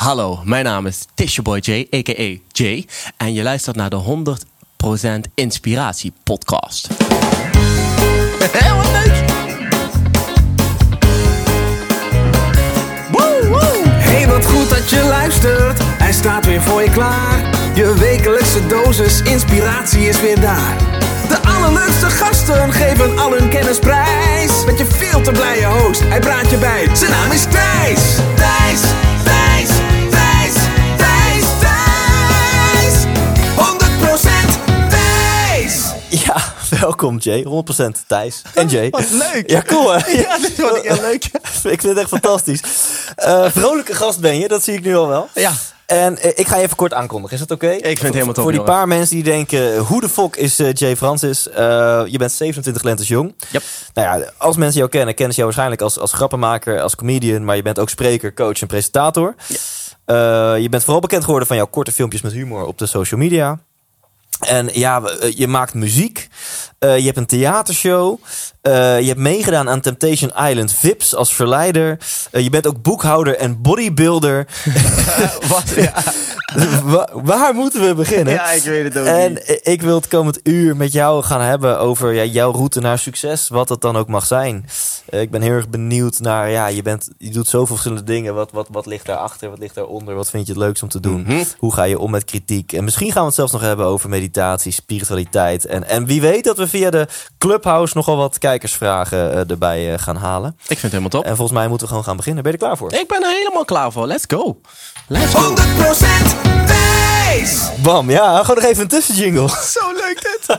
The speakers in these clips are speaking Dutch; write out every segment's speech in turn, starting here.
Hallo, mijn naam is Boy J, a.k.a. J. En je luistert naar de 100% Inspiratie podcast. Heel wat leuk! Hey, wat goed dat je luistert. Hij staat weer voor je klaar. Je wekelijkse dosis inspiratie is weer daar. De allerleukste gasten geven al hun kennis prijs. Met je veel te blije host, hij praat je bij. Zijn naam is. Thijs, Thijs, welkom Jay. 100% Thijs en Jay. Wat leuk! Ja, cool hè? Ja, dit vond ik heel leuk. ik vind het echt fantastisch. Eh, vrolijke gast ben je, dat zie ik nu al wel. Ja. En eh, ik ga je even kort aankondigen, is dat oké? Ik vind het helemaal top, Voor die jongen. paar mensen die denken, hoe de fok is eh, Jay Francis? Je bent 27 lentes jong. Yep. Nou ja, als mensen jou kennen, kennen ze jou waarschijnlijk als, als grappenmaker, als comedian. Maar je bent ook spreker, coach en presentator. Eh, je bent vooral bekend geworden van jouw korte filmpjes met humor op de social media. En ja, eh, je maakt muziek. Eh, je hebt een theatershow. Eh, je hebt meegedaan aan Temptation Island Vips als verleider. Eh, je bent ook boekhouder en bodybuilder. Wat? Ja. Wa- waar moeten we beginnen? ja, ik weet het ook En niet. ik wil het komend uur met jou gaan hebben over ja, jouw route naar succes, wat dat dan ook mag zijn. Eh, ik ben heel erg benieuwd naar, ja, je, bent, je doet zoveel verschillende dingen. Wat, wat, wat ligt daarachter? Wat ligt daaronder? Wat vind je het leukst om te doen? Mhm. Hoe ga je om met kritiek? En misschien gaan we het zelfs nog hebben over meditatie, spiritualiteit. En, en wie weet dat we via de Clubhouse nogal wat kijkersvragen eh, erbij eh, gaan halen. Ik vind het helemaal top. En volgens mij moeten we gewoon gaan beginnen. Ben je er klaar voor? Ik ben er helemaal klaar voor. Let's go. Let's go. 100% Thijs. Bam, ja, gewoon nog even een tussenjingle. Zo leuk dit.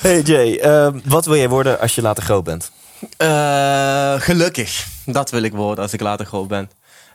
Hey Jay, eh, wat wil jij worden als je later groot bent? Eh, gelukkig. Dat wil ik worden als ik later groot ben.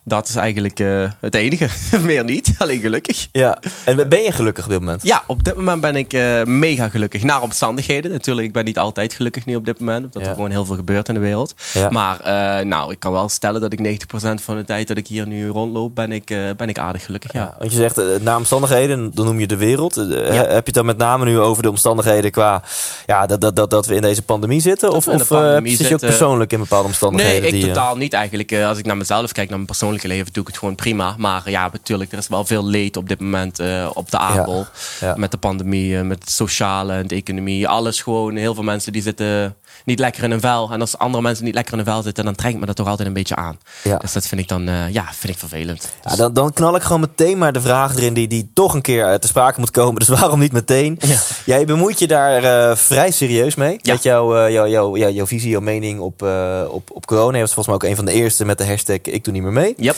Dat is eigenlijk eh, het enige. Meer niet. Alleen gelukkig. Ja, en ben je gelukkig op dit moment? Ja, op dit moment ben ik eh, mega gelukkig. Naar omstandigheden. Natuurlijk, ik ben niet altijd gelukkig nu op dit moment. Omdat Ja. er gewoon heel veel gebeurt in de wereld. Ja. Maar eh, nou, ik kan wel stellen dat ik 90% van de tijd dat ik hier nu rondloop, ben ik, ben ik aardig gelukkig. Ja. Ja, want je zegt, naar omstandigheden, dan noem je de wereld. Heb je het dan met name nu over de omstandigheden qua... Ja, dat, dat, dat, dat we in deze pandemie zitten? Of, de of eh, pandemie zit je ook persoonlijk in bepaalde omstandigheden? Nee, ik die, totaal niet eigenlijk. Als ik naar mezelf kijk, naar mijn persoonlijke leven, doe ik het gewoon prima. Maar ja, natuurlijk, er is wel veel leed op dit moment eh, op de aardbol. ja. Met de pandemie, eh, met het sociale en de economie. Alles gewoon, heel veel mensen die zitten niet lekker in hun vel. En als andere mensen niet lekker in hun vel zitten, dan trekt me dat toch altijd een beetje aan. Ja. Dus dat vind ik dan, eh, ja, vind ik vervelend. Ja, dan, dan knal ik gewoon meteen maar de vraag erin die, die toch een keer eh, te sprake moet komen. Dus waarom niet meteen? Ja. Jij bemoeit je daar eh, vrij serieus mee. Met jouw, jouw, jouw, jouw, jouw visie, jouw mening op, op, op corona. Je was volgens mij ook een van de eerste met de hashtag ik doe niet meer mee. Yep.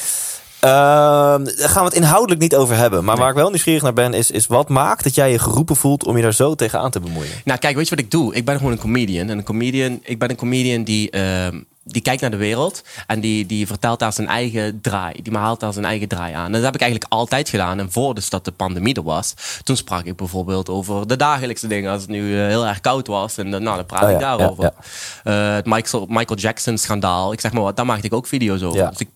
Ehm, daar gaan we het inhoudelijk niet over hebben. Maar waar ik wel nieuwsgierig naar ben, is, is wat maakt dat jij je geroepen voelt om je daar zo tegenaan te bemoeien? Nou, kijk, weet je wat ik doe? Ik ben gewoon een comedian. En een comedian, ik ben een comedian die, ehm, die kijkt naar de wereld. En die, die vertelt daar zijn eigen draai. Die haalt daar zijn eigen draai aan. En dat heb ik eigenlijk altijd gedaan. En voor dus dat de pandemie er was, toen sprak ik bijvoorbeeld over de dagelijkse dingen. Als het nu eh, heel erg koud was. En dan, nou, dan praat Oh ja, ik daarover. ja, Eh, het Michael, Michael Jackson schandaal. Ik zeg maar wat, daar maakte ik ook video's over. Dus ik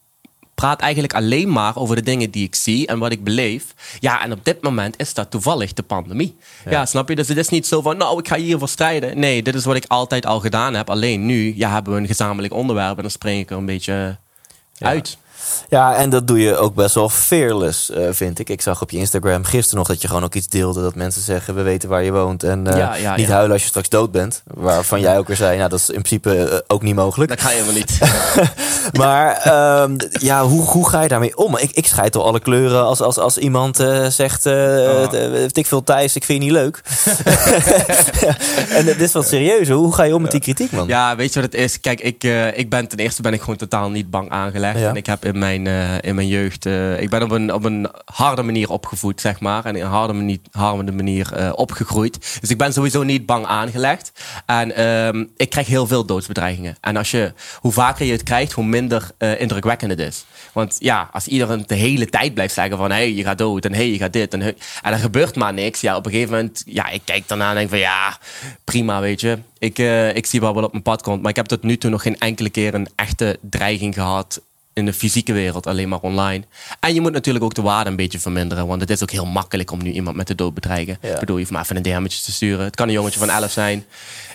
praat eigenlijk alleen maar over de dingen die ik zie en wat ik beleef. Ja, en op dit moment is dat toevallig de pandemie. Ja, snap je? Dus het is niet zo van, nou, ik ga hiervoor strijden. Nee, dit is wat ik altijd al gedaan heb. Alleen nu ja, hebben we een gezamenlijk onderwerp en dan spring ik er een beetje uit. Ja, en dat doe je ook best wel fearless, eh, vind ik. Ik zag op je Instagram gisteren nog dat je gewoon ook iets deelde. Dat mensen zeggen, we weten waar je woont. En eh, Ja, ja, niet ja. huilen als je straks dood bent. Waarvan jij ook weer zei, nou, dat is in principe eh, ook niet mogelijk. Dat ga je helemaal niet. Maar ehm, ja, hoe, hoe ga je daarmee om? Ik, ik scheid al alle kleuren als, als, als iemand zegt... Oh. ik veel, Thijs, ik vind je niet leuk. en dit is wat serieus. Hoe ga je om met die kritiek, man? Ja, weet je wat het is? Kijk, ik, ik ben ten eerste ben ik gewoon totaal niet bang aangelegd. Ja. En ik heb in mijn, eh, in mijn jeugd, eh, ik ben op een, op een harde manier opgevoed, zeg maar. En in een harde manier, harde manier eh, opgegroeid. Dus ik ben sowieso niet bang aangelegd. En ehm, ik krijg heel veel doodsbedreigingen. En als je, hoe vaker je het krijgt, hoe minder indrukwekkend het is. Want ja, als iedereen de hele tijd blijft zeggen van... hé, hey, je gaat dood en hé, hey, je gaat dit en en er gebeurt maar niks. Ja, op een gegeven moment, ja, ik kijk daarna en denk van... ja, prima, weet je. Ik, eh, ik zie wel wat op mijn pad komt. Maar ik heb tot nu toe nog geen enkele keer een echte dreiging gehad in de fysieke wereld, alleen maar online. En je moet natuurlijk ook de waarde een beetje verminderen. Want het is ook heel makkelijk om nu iemand met de dood te bedreigen. Ja. Ik bedoel, je hoeft maar even een DM'tje te sturen. Het kan een jongetje van 11 zijn.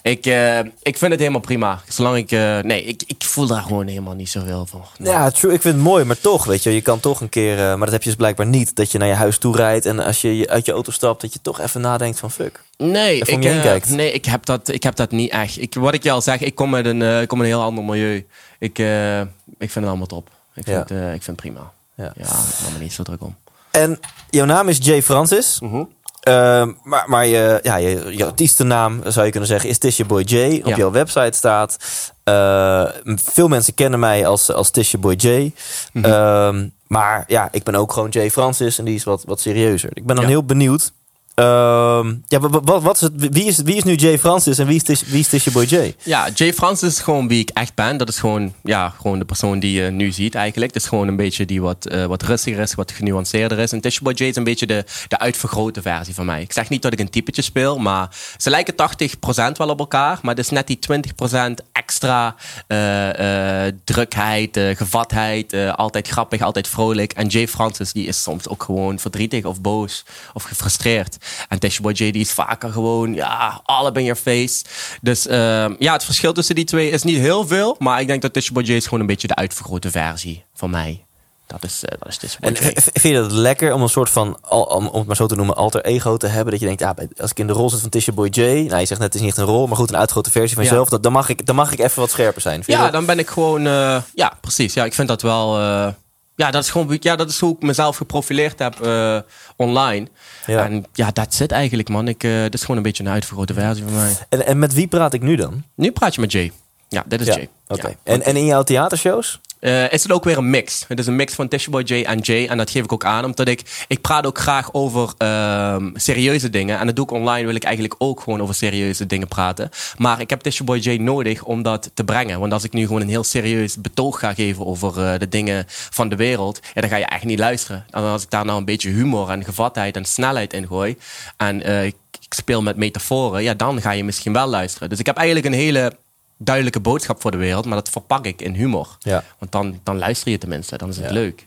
Ik, eh, ik vind het helemaal prima. Zolang ik... eh, nee, ik, ik voel daar gewoon helemaal niet zoveel van. Nee. Ja, true. Ik vind het mooi, maar toch, weet je, je kan toch een keer, eh, maar dat heb je dus blijkbaar niet, dat je naar je huis toe rijdt en als je uit je auto stapt, dat je toch even nadenkt van fuck. Nee, ik, kijkt. nee ik, heb dat, ik heb dat niet echt. Ik, wat ik je al zeg, ik kom uit een, ik kom uit een heel ander milieu. Ik, ik vind het allemaal top. Ik vind, ik vind het prima. Ja. Ja, ik maak me niet zo druk om. En jouw naam is Jay Francis. Mhm. Ehm, maar maar je, ja, je, je artiestennaam, zou je kunnen zeggen, is Tisha Boy J. Op Ja. jouw website staat. eh, veel mensen kennen mij als, als Tisha Boy J. Mhm. Ehm, maar ja, ik ben ook gewoon Jay Francis en die is wat, wat serieuzer. Ik ben dan Ja. heel benieuwd. Ehm, ja, wat, is het, wie, is, wie is nu Jay Francis en wie is, wie is Tisha Boy J? Ja, Jay Francis is gewoon wie ik echt ben. Dat is gewoon, ja, gewoon de persoon die je nu ziet eigenlijk. Het is gewoon een beetje die wat, eh, wat rustiger is, wat genuanceerder is. En Tisha Boy Jay is een beetje de, de uitvergrote versie van mij. Ik zeg niet dat ik een typetje speel, maar ze lijken 80% wel op elkaar. Maar het is net die 20% extra eh, eh, drukheid, eh, gevatheid. altijd grappig, altijd vrolijk. En Jay Francis die is soms ook gewoon verdrietig of boos of gefrustreerd. En Tisha Boy J die is vaker gewoon, ja, all up in your face. Dus ehm, ja, het verschil tussen die twee is niet heel veel. Maar ik denk dat Tisha Boy J is gewoon een beetje de uitvergrote versie van mij. Dat is, eh dat is Tisha Boy En vind je dat lekker om een soort van, om om het maar zo te noemen, alter ego te hebben? Dat je denkt, bij- als ik in de rol zit van Tisha Boy J, nou je zegt net, het is niet echt een rol, maar goed, een uitgrote versie van Ja. jezelf, dat, dan, mag ik, dan mag ik even wat scherper zijn. Vind Ja, dat- dan ben ik gewoon. eh, ja, precies. Ja, ik vind dat wel. eh, ja, dat is gewoon. Ja, dat is hoe ik mezelf geprofileerd heb online. Ja. En ja, dat zit eigenlijk, man. Ik, dit is gewoon een beetje een uitvergrote versie van mij. En, en met wie praat ik nu dan? Nu praat je met Jay. Ja, dit is Ja, Jay. Ja. En, en in jouw theatershows? Eh, is het ook weer een mix. Het is een mix van Tisha Boy J en Jay. En dat geef ik ook aan, omdat ik... Ik praat ook graag over ehm, serieuze dingen. En dat doe ik online, wil ik eigenlijk ook gewoon over serieuze dingen praten. Maar ik heb Tisha Boy J nodig om dat te brengen. Want als ik nu gewoon een heel serieus betoog ga geven over eh, de dingen van de wereld... Ja, dan ga je echt niet luisteren. En als ik daar nou een beetje humor en gevatheid en snelheid in gooi... en eh, ik speel met metaforen, ja, dan ga je misschien wel luisteren. Dus ik heb eigenlijk een hele duidelijke boodschap voor de wereld... maar dat verpak ik in humor. Ja. Want dan, dan luister je tenminste, dan is het Ja. leuk.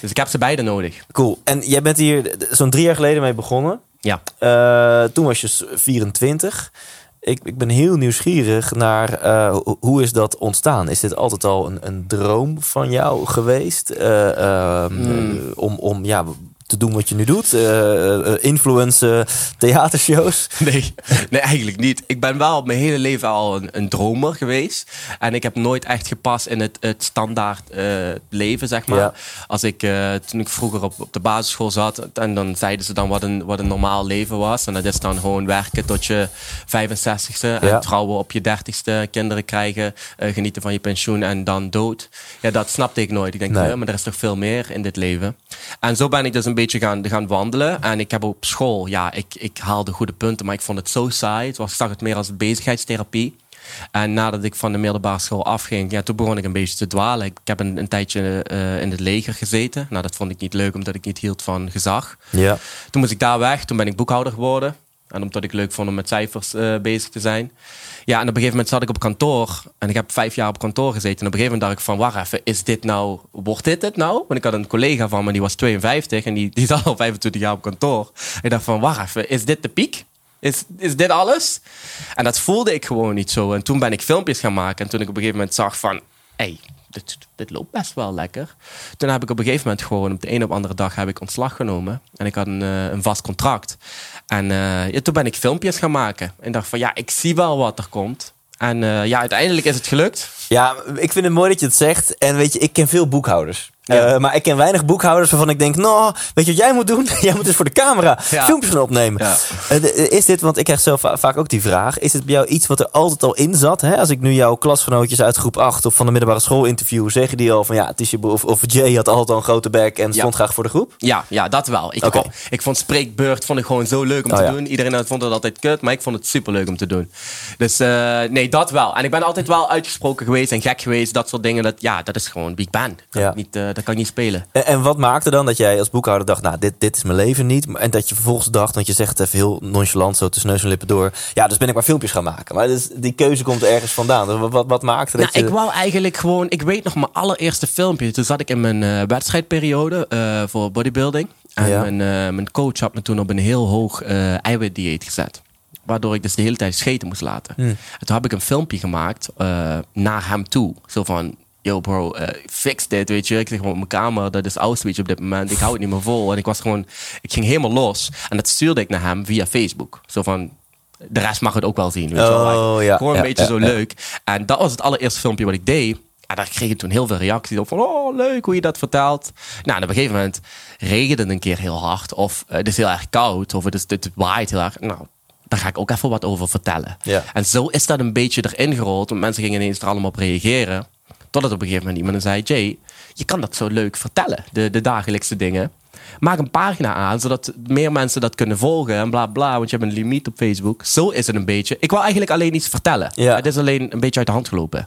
Dus ik heb ze beide nodig. Cool. En jij bent hier zo'n drie jaar geleden mee begonnen. Ja. Eh, toen was je s- 24. Ik, ik ben heel nieuwsgierig naar eh, ho- hoe is dat ontstaan? Is dit altijd al een, een droom van jou geweest? Eh, ehm, Hmm. om, om ja, te doen wat je nu doet? Eh, eh, influencen, theatershows? Nee, nee, eigenlijk niet. Ik ben wel mijn hele leven al een, een dromer geweest. En ik heb nooit echt gepast in het, het standaard eh, leven, zeg maar. Ja. Als ik, eh, toen ik vroeger op, op de basisschool zat, en dan zeiden ze dan wat een, wat een normaal leven was. En dat is dan gewoon werken tot je 65ste. En trouwen op je 30ste, kinderen krijgen, eh, genieten van je pensioen en dan dood. Ja, dat snapte ik nooit. Ik denk, Nee. "Huh, maar er is toch veel meer in dit leven. En zo ben ik dus een beetje gaan, gaan wandelen. En ik heb op school, ja, ik, ik haalde goede punten, maar ik vond het zo saai. Het was, ik zag het meer als bezigheidstherapie. En nadat ik van de middelbare school afging, ja, toen begon ik een beetje te dwalen. Ik heb een, een tijdje eh, in het leger gezeten. Nou, dat vond ik niet leuk, omdat ik niet hield van gezag. Ja. Toen moest ik daar weg. Toen ben ik boekhouder geworden. En omdat ik leuk vond om met cijfers eh, bezig te zijn. Ja, en op een gegeven moment zat ik op kantoor. En ik heb vijf jaar op kantoor gezeten. En op een gegeven moment dacht ik van, wacht even, is dit nou, wordt dit het nou? Want ik had een collega van me, die was 52. En die, die zat al 25 jaar op kantoor. En ik dacht van, wacht even, is dit de piek? Is, is dit alles? En dat voelde ik gewoon niet zo. En toen ben ik filmpjes gaan maken. En toen ik op een gegeven moment zag van... Hey, dit, loopt best wel lekker. Toen heb ik op een gegeven moment gewoon... Op de een op andere dag heb ik ontslag genomen. En ik had een, eh, een vast contract. En eh, toen ben ik filmpjes gaan maken. En dacht van, ja, ik zie wel wat er komt. En eh, ja, uiteindelijk is het gelukt. Ja, ik vind het mooi dat je het zegt. En weet je, ik ken veel boekhouders. Ja. Eh, maar ik ken weinig boekhouders waarvan ik denk, nou, weet je wat jij moet doen? jij moet dus voor de camera Ja. filmpjes gaan opnemen. Ja. Eh, de- is dit, want ik krijg zelf va- vaak ook die vraag, is het bij jou iets wat er altijd al in zat? Hè? Als ik nu jouw klasgenootjes uit groep 8 of van de middelbare school interview, zeggen die al van ja, het is je of, of Jay had altijd al een grote bek en stond graag voor de groep? Ja, ja dat wel. Ik, oh, ik vond spreekbeurt vond ik gewoon zo leuk om Oh, te ja. doen. Iedereen vond het altijd kut, maar ik vond het super leuk om te doen. Dus eh, nee, dat wel. En ik ben altijd wel uitgesproken geweest en gek geweest. Dat soort dingen. Dat, ja, dat is gewoon wie ik ben. Niet, eh, Dat kan niet spelen. En, en wat maakte dan dat jij als boekhouder dacht, nou, dit, dit is mijn leven niet. En dat je vervolgens dacht, want je zegt het even heel nonchalant, zo tussen neus en lippen door. Ja, dus ben ik maar filmpjes gaan maken. Maar dus, die keuze komt ergens vandaan. Dus wat, wat, wat maakte dat Nou, je... ik wou eigenlijk gewoon... Ik weet nog mijn allereerste filmpje. Toen zat ik in mijn eh, wedstrijdperiode eh, voor bodybuilding. En Ja. mijn, eh, mijn coach had me toen op een heel hoog eh eiwitdieet gezet. Waardoor ik dus de hele tijd scheten moest laten. Hmm. En toen heb ik een filmpje gemaakt eh, naar hem toe. Zo van... Yo bro, eh, fix dit, weet je. Ik zeg gewoon op mijn kamer, dat is Auschwitz op dit moment. Ik hou het niet meer vol. En ik was gewoon... Ik ging helemaal los. En dat stuurde ik naar hem via Facebook. Zo van... De rest mag het ook wel zien. Weet je wel. Oh, ja, Gewoon een ja, beetje ja, zo leuk. En dat was het allereerste filmpje wat ik deed. En daar kreeg ik toen heel veel reacties op. Van, oh, leuk hoe je dat vertelt. Nou, en op een gegeven moment regende het een keer heel hard. Of eh, het is heel erg koud. Of het, is, het waait heel erg. Nou, daar ga ik ook even wat over vertellen. Ja. En zo is dat een beetje erin gerold. Want mensen gingen ineens er allemaal op reageren. Totdat op een gegeven moment iemand zei... Jay, je kan dat zo leuk vertellen. De, de dagelijkse dingen. Maak een pagina aan, zodat meer mensen dat kunnen volgen. En bla bla, want je hebt een limiet op Facebook. Zo is het een beetje. Ik wil eigenlijk alleen iets vertellen. Ja. Het is alleen een beetje uit de hand gelopen.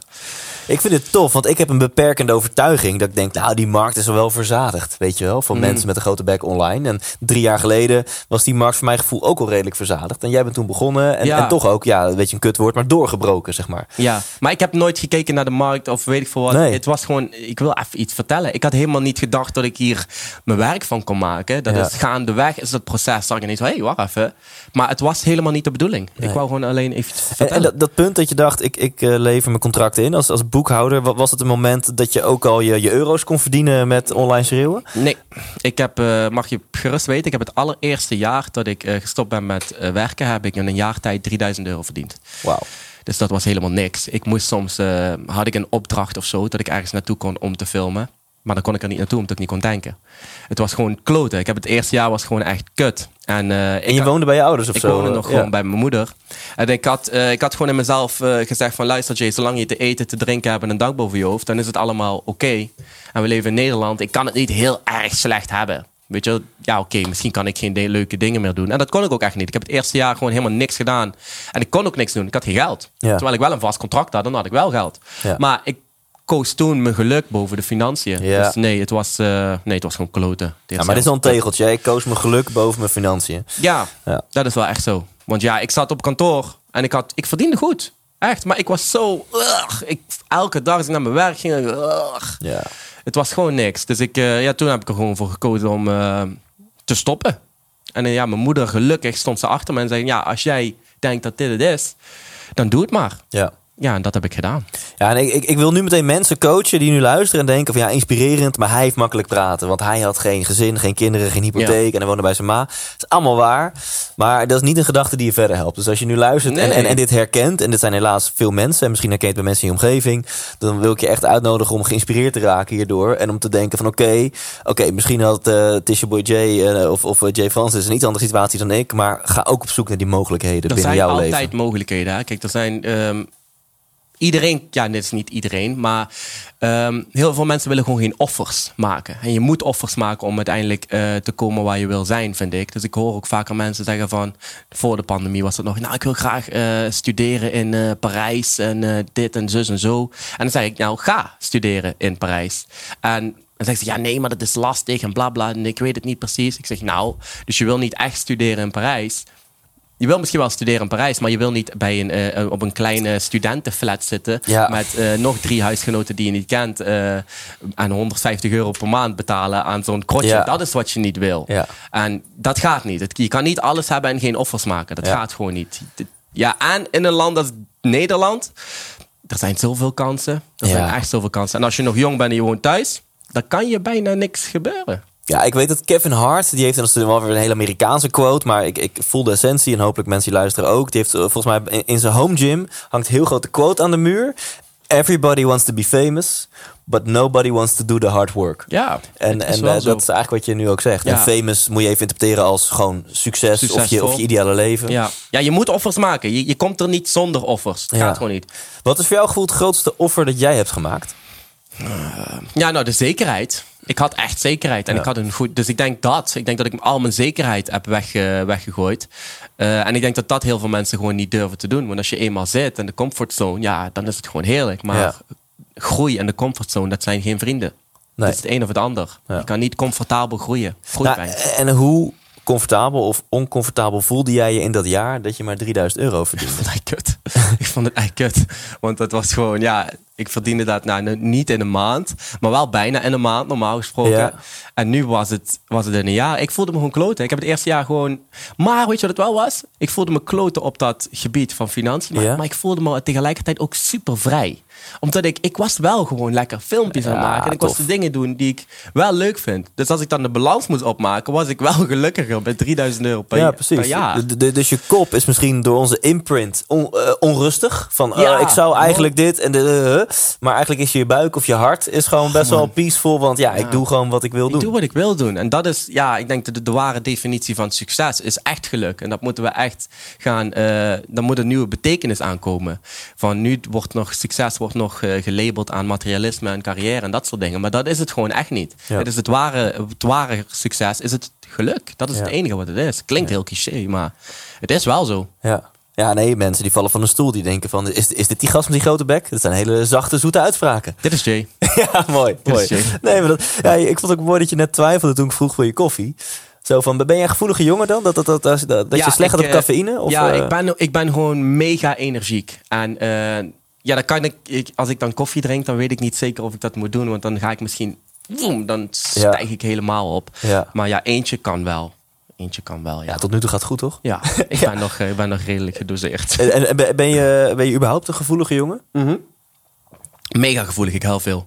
Ik vind het tof, want ik heb een beperkende overtuiging dat ik denk, nou, die markt is wel verzadigd, weet je wel, van Mm. mensen met een grote bek online. En drie jaar geleden was die markt voor mijn gevoel ook al redelijk verzadigd. En jij bent toen begonnen en, Ja. en toch ook, ja, weet je, een kutwoord, maar doorgebroken, zeg maar. Ja, maar ik heb nooit gekeken naar de markt of weet ik veel wat. Nee. Het was gewoon, ik wil even iets vertellen. Ik had helemaal niet gedacht dat ik hier mijn werk van kon maken. Dat Ja. is gaandeweg, is dat proces. Zag ik ineens, hé, hey, wacht even. Maar het was helemaal niet de bedoeling. Ik wou gewoon alleen even En, vertellen. en dat, dat punt dat je dacht, ik, ik eh, lever mijn contracten in als, als boekhouder, wa- was het een moment dat je ook al je, je euro's kon verdienen met online schreeuwen? Nee, ik heb, eh, mag je gerust weten, ik heb het allereerste jaar dat ik eh, gestopt ben met werken, heb ik in een jaar tijd 3000 euro verdiend. Wauw. Dus dat was helemaal niks. Ik moest soms, had ik een opdracht of zo, dat ik ergens naartoe kon om te filmen. Maar dan kon ik er niet naartoe, omdat ik niet kon denken. Het was gewoon kloten. Ik heb het eerste jaar was gewoon echt kut. En, eh, ik En je had- woonde bij je ouders of ik zo? woonde nog Ja. gewoon bij mijn moeder. En ik had, eh, ik had gewoon in mezelf eh, gezegd van... luister Jay, zolang je te eten, te drinken hebt en een dak boven je hoofd... dan is het allemaal oké. En we leven in Nederland. Ik kan het niet heel erg slecht hebben. Weet je, ja oké, misschien kan ik geen leuke dingen meer doen. En dat kon ik ook echt niet. Ik heb het eerste jaar gewoon helemaal niks gedaan. En ik kon ook niks doen. Ik had geen geld. Ja. Terwijl ik wel een vast contract had, dan had ik wel geld. Ja. Maar ik koos toen mijn geluk boven de financiën. Ja. Dus nee, het was, eh, nee, het was gewoon kloten. Ja, maar dit is al een tegeltje. Ik koos mijn geluk boven mijn financiën. Ja, Ja. dat is wel echt zo. Want ja, ik zat op kantoor en ik, had, ik verdiende goed. Echt, maar ik was zo... ugh. ik, elke dag als ik naar mijn werk ging... ugh. Ja. Het was gewoon niks. Dus ik, eh, ja, toen heb ik er gewoon voor gekozen om eh, te stoppen. En ja, mijn moeder gelukkig stond ze achter me en zei... Ja, als jij denkt dat dit het is, dan doe het maar. Ja. Ja, en dat heb ik gedaan. Ja, en ik, ik, wil nu meteen mensen coachen die nu luisteren en denken van ja, inspirerend, maar hij heeft makkelijk praten. Want hij had geen gezin, geen kinderen, geen hypotheek en hij woonde bij zijn ma. Dat is allemaal waar, maar dat is niet een gedachte die je verder helpt. Dus als je nu luistert en, Nee. en, en dit herkent, en dit zijn helaas veel mensen, en misschien herkent bij mensen in je omgeving, dan wil ik je echt uitnodigen om geïnspireerd te raken hierdoor. En om te denken van oké, oké, misschien had eh Tisha Boy Jay eh, of, of eh, Jay Francis een iets andere situatie dan ik, maar ga ook op zoek naar die mogelijkheden Er binnen zijn jouw altijd leven. mogelijkheden. Hè? Kijk, er zijn... ehm, iedereen, ja, dit is niet iedereen, maar ehm, heel veel mensen willen gewoon geen offers maken. En je moet offers maken om uiteindelijk eh, te komen waar je wil zijn, vind ik. Dus ik hoor ook vaker mensen zeggen van, voor de pandemie was het nog, nou, ik wil graag eh, studeren in eh, Parijs en dit en zus en zo. En dan zeg ik, nou, ga studeren in Parijs. En dan zegt ze, ja, nee, maar dat is lastig en bla bla. En ik weet het niet precies. Ik zeg, nou, dus je wil niet echt studeren in Parijs. Je wil misschien wel studeren in Parijs, maar je wil niet bij een, eh, op een kleine studentenflat zitten. Ja. Met eh, nog drie huisgenoten die je niet kent. eh en 150 euro per maand betalen aan zo'n krotje. Ja. Dat is wat je niet wil. Ja. En dat gaat niet. Het- Je kan niet alles hebben en geen offers maken. Dat gaat gewoon niet. Ja, en in een land als Nederland, er zijn zoveel kansen. Er zijn echt zoveel kansen. En als je nog jong bent en je woont thuis, dan kan je bijna niks gebeuren. Ja, ik weet dat Kevin Hart, die heeft natuurlijk wel weer een hele Amerikaanse quote, maar ik, ik voel de essentie en hopelijk mensen die luisteren ook. Die heeft eh, volgens mij in, in zijn home gym hangt heel grote quote aan de muur. Everybody wants to be famous, but nobody wants to do the hard work. Ja, En, en eh, dat is eigenlijk wat je nu ook zegt. Ja. En famous moet je even interpreteren als gewoon succes of je, of je ideale leven. Ja. ja, je moet offers maken. Je, je komt er niet zonder offers. Het Ja. gaat gewoon niet. Wat is voor jou gevoel het grootste offer dat jij hebt gemaakt? Ja, nou, de zekerheid. Ik had echt zekerheid. En Ja. ik had een goed. Dus ik denk dat. Ik denk dat ik al mijn zekerheid heb weg, weggegooid. Eh, en ik denk dat dat heel veel mensen gewoon niet durven te doen. Want als je eenmaal zit in de comfortzone, ja, dan is het gewoon heerlijk. Maar Ja. groei en de comfortzone, dat zijn geen vrienden. Nee. Het is het een of het ander. Ja. Je kan niet comfortabel groeien. Nou, en hoe comfortabel of oncomfortabel voelde jij je in dat jaar dat je maar 3000 euro verdiende? vond het eigenlijk kut. ik vond het eigenlijk kut. Want dat was gewoon, ja, ik verdiende dat nou, niet in een maand, maar wel bijna in een maand, normaal gesproken. Ja. En nu was het, was het in een jaar. Ik voelde me gewoon kloten. Ik heb het eerste jaar gewoon. Maar weet je wat het wel was? Ik voelde me kloten op dat gebied van financiën. Maar, Ja. maar ik voelde me tegelijkertijd ook super vrij. Omdat ik, ik was wel gewoon lekker filmpjes aan het maken. En ik tof. was de dingen doen die ik wel leuk vind. Dus als ik dan de balans moest opmaken, was ik wel gelukkiger met 3000 euro per, ja, per precies. jaar. Dus je kop is misschien door onze imprint on- eh, onrustig. Van eh, Ja, ik zou eigenlijk dit en de. eh, eh. Maar eigenlijk is je buik of je hart is gewoon best wel peaceful. Want ja, ik doe gewoon wat ik wil Ik doen. doe wat ik wil doen. En dat is, ja, ik denk dat de, de ware definitie van succes is echt geluk. En dat moeten we echt gaan, eh dan moet een nieuwe betekenis aankomen. Van nu wordt nog, succes wordt nog eh, gelabeld aan materialisme en carrière en dat soort dingen. Maar dat is het gewoon echt niet. Ja. Het is het ware, het ware succes, is het geluk. Dat is Ja. het enige wat het is. Klinkt heel cliché, maar het is wel zo. Ja. Ja, nee, mensen die vallen van een stoel. Die denken van, is, is dit die gast met die grote bek? Dat zijn hele zachte, zoete uitspraken. Dit is Jay. ja, mooi. Dit mooi. Nee, maar dat, ja, ik vond het ook mooi dat je net twijfelde toen ik vroeg voor je koffie. Zo van, ben jij een gevoelige jongen dan? Dat, dat, dat, dat, dat Ja, je slecht gaat op eh, cafeïne? Of, ja, eh, ik, ben, ik ben gewoon mega energiek. En eh, ja, dan kan ik, ik, als ik dan koffie drink, dan weet ik niet zeker of ik dat moet doen. Want dan ga ik misschien, woem, dan stijg ik helemaal op. Ja. Maar ja, eentje kan wel. Eentje kan wel, ja. ja, tot nu toe gaat het goed, toch? Ja, ik ben, nog, eh, ik ben nog redelijk gedoseerd. En, en ben, je, ben je überhaupt een gevoelige jongen? Mega gevoelig, ik huil veel.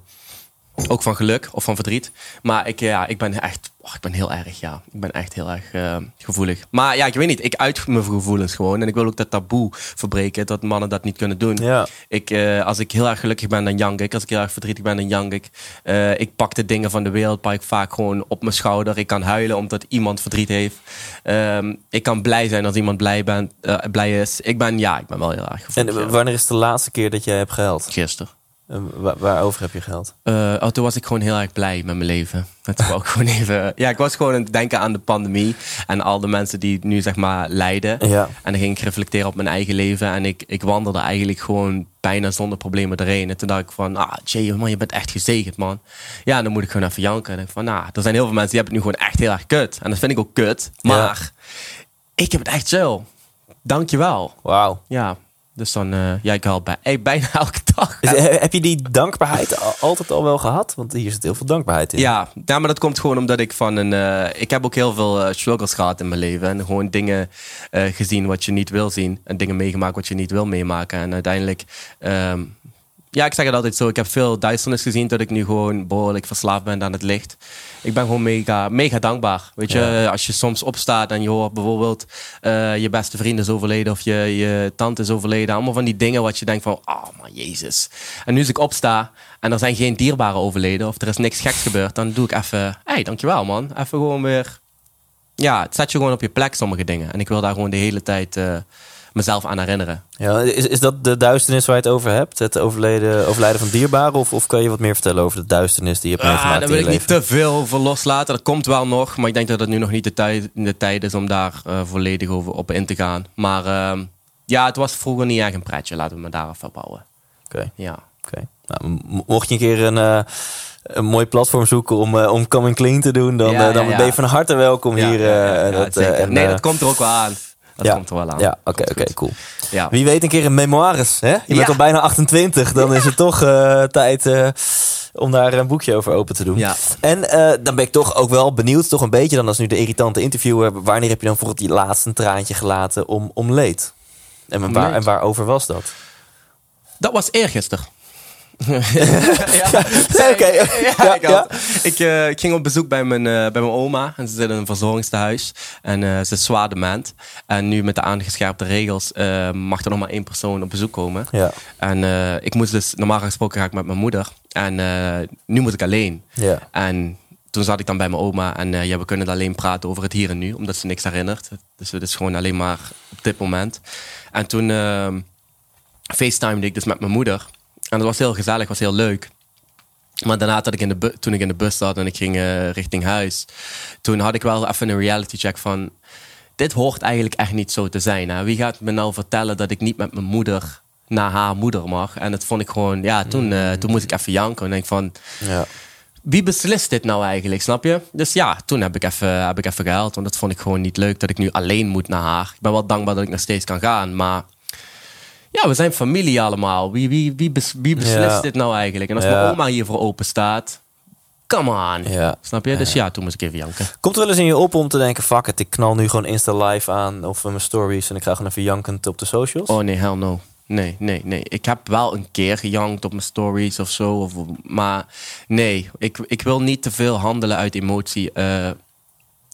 Ook van geluk of van verdriet. Maar ik, ja, ik ben echt, oh, ik ben heel erg, ja. Ik ben echt heel erg eh, gevoelig. Maar ja, ik weet niet, ik uit mijn gevoelens gewoon. En ik wil ook dat taboe verbreken, dat mannen dat niet kunnen doen. Ja. Ik, eh, als ik heel erg gelukkig ben, dan jank ik. Als ik heel erg verdrietig ben, dan jank ik. Eh, ik pak de dingen van de wereld pak ik vaak gewoon op mijn schouder. Ik kan huilen omdat iemand verdriet heeft. Ehm, ik kan blij zijn als iemand blij, ben, blij is. Ik ben, ja, ik ben wel heel erg En gevoelig. ja. wanneer is de laatste keer dat jij hebt gehuild? Gisteren. Waar- waarover heb je? Eh, oh, toen was ik gewoon heel erg blij met mijn leven. Het wou ik gewoon even. Ja, ik was gewoon aan het denken aan de pandemie en al de mensen die nu zeg maar lijden. Ja. En dan ging ik reflecteren op mijn eigen leven en ik, ik wandelde eigenlijk gewoon bijna zonder problemen erheen. En toen dacht ik van, ah, Jay, man, je bent echt gezegend, man. Ja, dan moet ik gewoon even janken. En ik van, nou, er zijn heel veel mensen die hebben het nu gewoon echt heel erg kut. En dat vind ik ook kut. Maar ik heb het echt chill. Dankjewel. Wauw. Ja, dus dan, eh ja, ik haal bij, bijna elke dag. Heb je die dankbaarheid al- altijd al wel gehad? Want hier zit heel veel dankbaarheid in. Ja, ja, maar dat komt gewoon omdat ik van een. eh, ik heb ook heel veel eh, struggles gehad in mijn leven. En gewoon dingen gezien wat je niet wil zien. En dingen meegemaakt wat je niet wil meemaken. En uiteindelijk. ehm, ja, ik zeg het altijd zo. Ik heb veel duisternis gezien tot ik nu gewoon behoorlijk verslaafd ben aan het licht. Ik ben gewoon mega, mega dankbaar. Weet je, Ja. als je soms opstaat en je hoort bijvoorbeeld eh, je beste vriend is overleden of je, je tante is overleden. Allemaal van die dingen wat je denkt van, oh maar jezus. En nu als ik opsta en er zijn geen dierbaren overleden of er is niks geks gebeurd, dan doe ik even, hé, hey, dankjewel man. Even gewoon weer, ja, het zet je gewoon op je plek sommige dingen. En ik wil daar gewoon de hele tijd eh, mezelf aan herinneren. Ja, is, is dat de duisternis waar je het over hebt? Het overleden, overlijden van dierbaren? Of, of kan je wat meer vertellen over de duisternis die je hebt Ah, meegemaakt daar in wil ik niet te veel over loslaten. Dat komt wel nog. Maar ik denk dat het nu nog niet de tijd, de tijd is om daar eh, volledig over op in te gaan. Maar ehm, ja, het was vroeger niet echt een pretje. Laten we me daar even bouwen. Oké, Ja. oké. Nou, mocht je een keer een, eh, een mooi platform zoeken om, eh, om Coming Clean te doen, dan, Ja, dan ja, ja. ben je van harte welkom Ja, hier. eh, ja, dat, eh, nee, dat komt er ook wel aan. Dat ja. komt er wel aan. Ja, oké, oké, cool. Ja. Wie weet een keer een memoires, hè? Je bent al bijna 28, dan is het toch eh, tijd eh, om daar een boekje over open te doen. Ja. En eh, dan ben ik toch ook wel benieuwd, toch een beetje dan als nu de irritante interviewer, wanneer heb je dan bijvoorbeeld die laatste traantje gelaten om, om leed? En, Om waar, leed? en waarover was dat? Dat was eergisteren. Ja, Oké, ja, ja, ik, eh, ik ging op bezoek bij mijn, eh, bij mijn oma. En ze zit in een verzorgingstehuis. En eh, ze is zwaar dement. En nu met de aangescherpte regels mag er nog maar één persoon op bezoek komen. Ja. En ik moest dus, normaal gesproken ga ik met mijn moeder. En nu moet ik alleen. Ja. En toen zat ik dan bij mijn oma. En ja, we kunnen alleen praten over het hier en nu. Omdat ze niks herinnert. Dus het is gewoon alleen maar op dit moment. En toen facetimede ik dus met mijn moeder. En dat was heel gezellig, was heel leuk. Maar daarna, dat ik in de toen ik in de bus zat en ik ging eh, richting huis, toen had ik wel even een reality check van: dit hoort eigenlijk echt niet zo te zijn. Hè? Wie gaat me nou vertellen dat ik niet met mijn moeder naar haar moeder mag? En dat vond ik gewoon, ja, toen, eh, toen moest ik even janken. En denk van: Ja. wie beslist dit nou eigenlijk, snap je? Dus ja, toen heb ik even, heb ik even gehuild. Want dat vond ik gewoon niet leuk dat ik nu alleen moet naar haar. Ik ben wel dankbaar dat ik nog steeds kan gaan. Maar ja, we zijn familie allemaal. Wie, wie, wie, bes- wie beslist Ja. dit nou eigenlijk? En als mijn oma hiervoor open staat, come on. Ja. Snap je? Dus ja, toen moest ik even janken. Komt er wel eens in je op om te denken, fuck it, ik knal nu gewoon Insta live aan of mijn stories en ik ga gewoon even jankend op de socials? Oh nee, hell no. Nee, nee, nee. Ik heb wel een keer gejankt op mijn stories of zo. Of, maar nee, ik, ik wil niet te veel handelen uit emotie eh,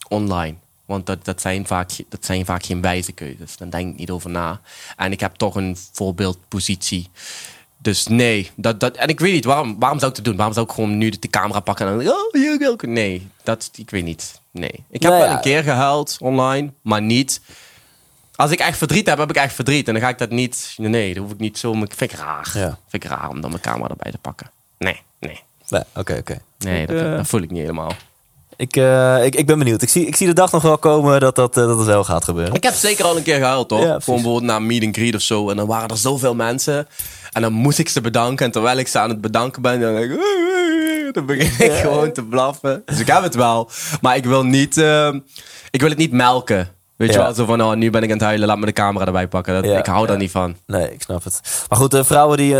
online. Want dat, dat, zijn vaak, dat zijn vaak geen wijze keuzes. Daar denk ik niet over na. En ik heb toch een voorbeeldpositie. Dus nee, dat, dat, en ik weet niet, waarom, waarom zou ik het doen? Waarom zou ik gewoon nu de, camera pakken en dan... Oh, hier wil ik... Nee, dat, ik weet niet. Nee. Ik heb Nou wel een keer gehuild online, maar niet... Als ik echt verdriet heb, heb ik echt verdriet. En dan ga ik dat niet... Nee, dat hoef ik niet zo... maar ik Vind ik raar. Ja. Vind ik raar om dan mijn camera erbij te pakken. Nee, nee. Nee, oké, oké. Nee, dat, eh, dat voel ik niet helemaal. Ik, eh, ik, ik ben benieuwd. Ik zie, ik zie de dag nog wel komen dat dat, eh, dat het wel gaat gebeuren. Ik heb zeker al een keer gehuild, toch? Ja, Gewoon precies. bijvoorbeeld na meet and greet of zo. En dan waren er zoveel mensen. En dan moest ik ze bedanken. En terwijl ik ze aan het bedanken ben, dan, denk ik, dan begin ik gewoon te blaffen. Dus ik heb het wel. Maar ik wil niet, eh, ik wil het niet melken. Weet je wel, zo van, oh, nu ben ik aan het huilen, laat me de camera erbij pakken. Dat, Ja, ik hou daar niet van. Nee, ik snap het. Maar goed, de vrouwen die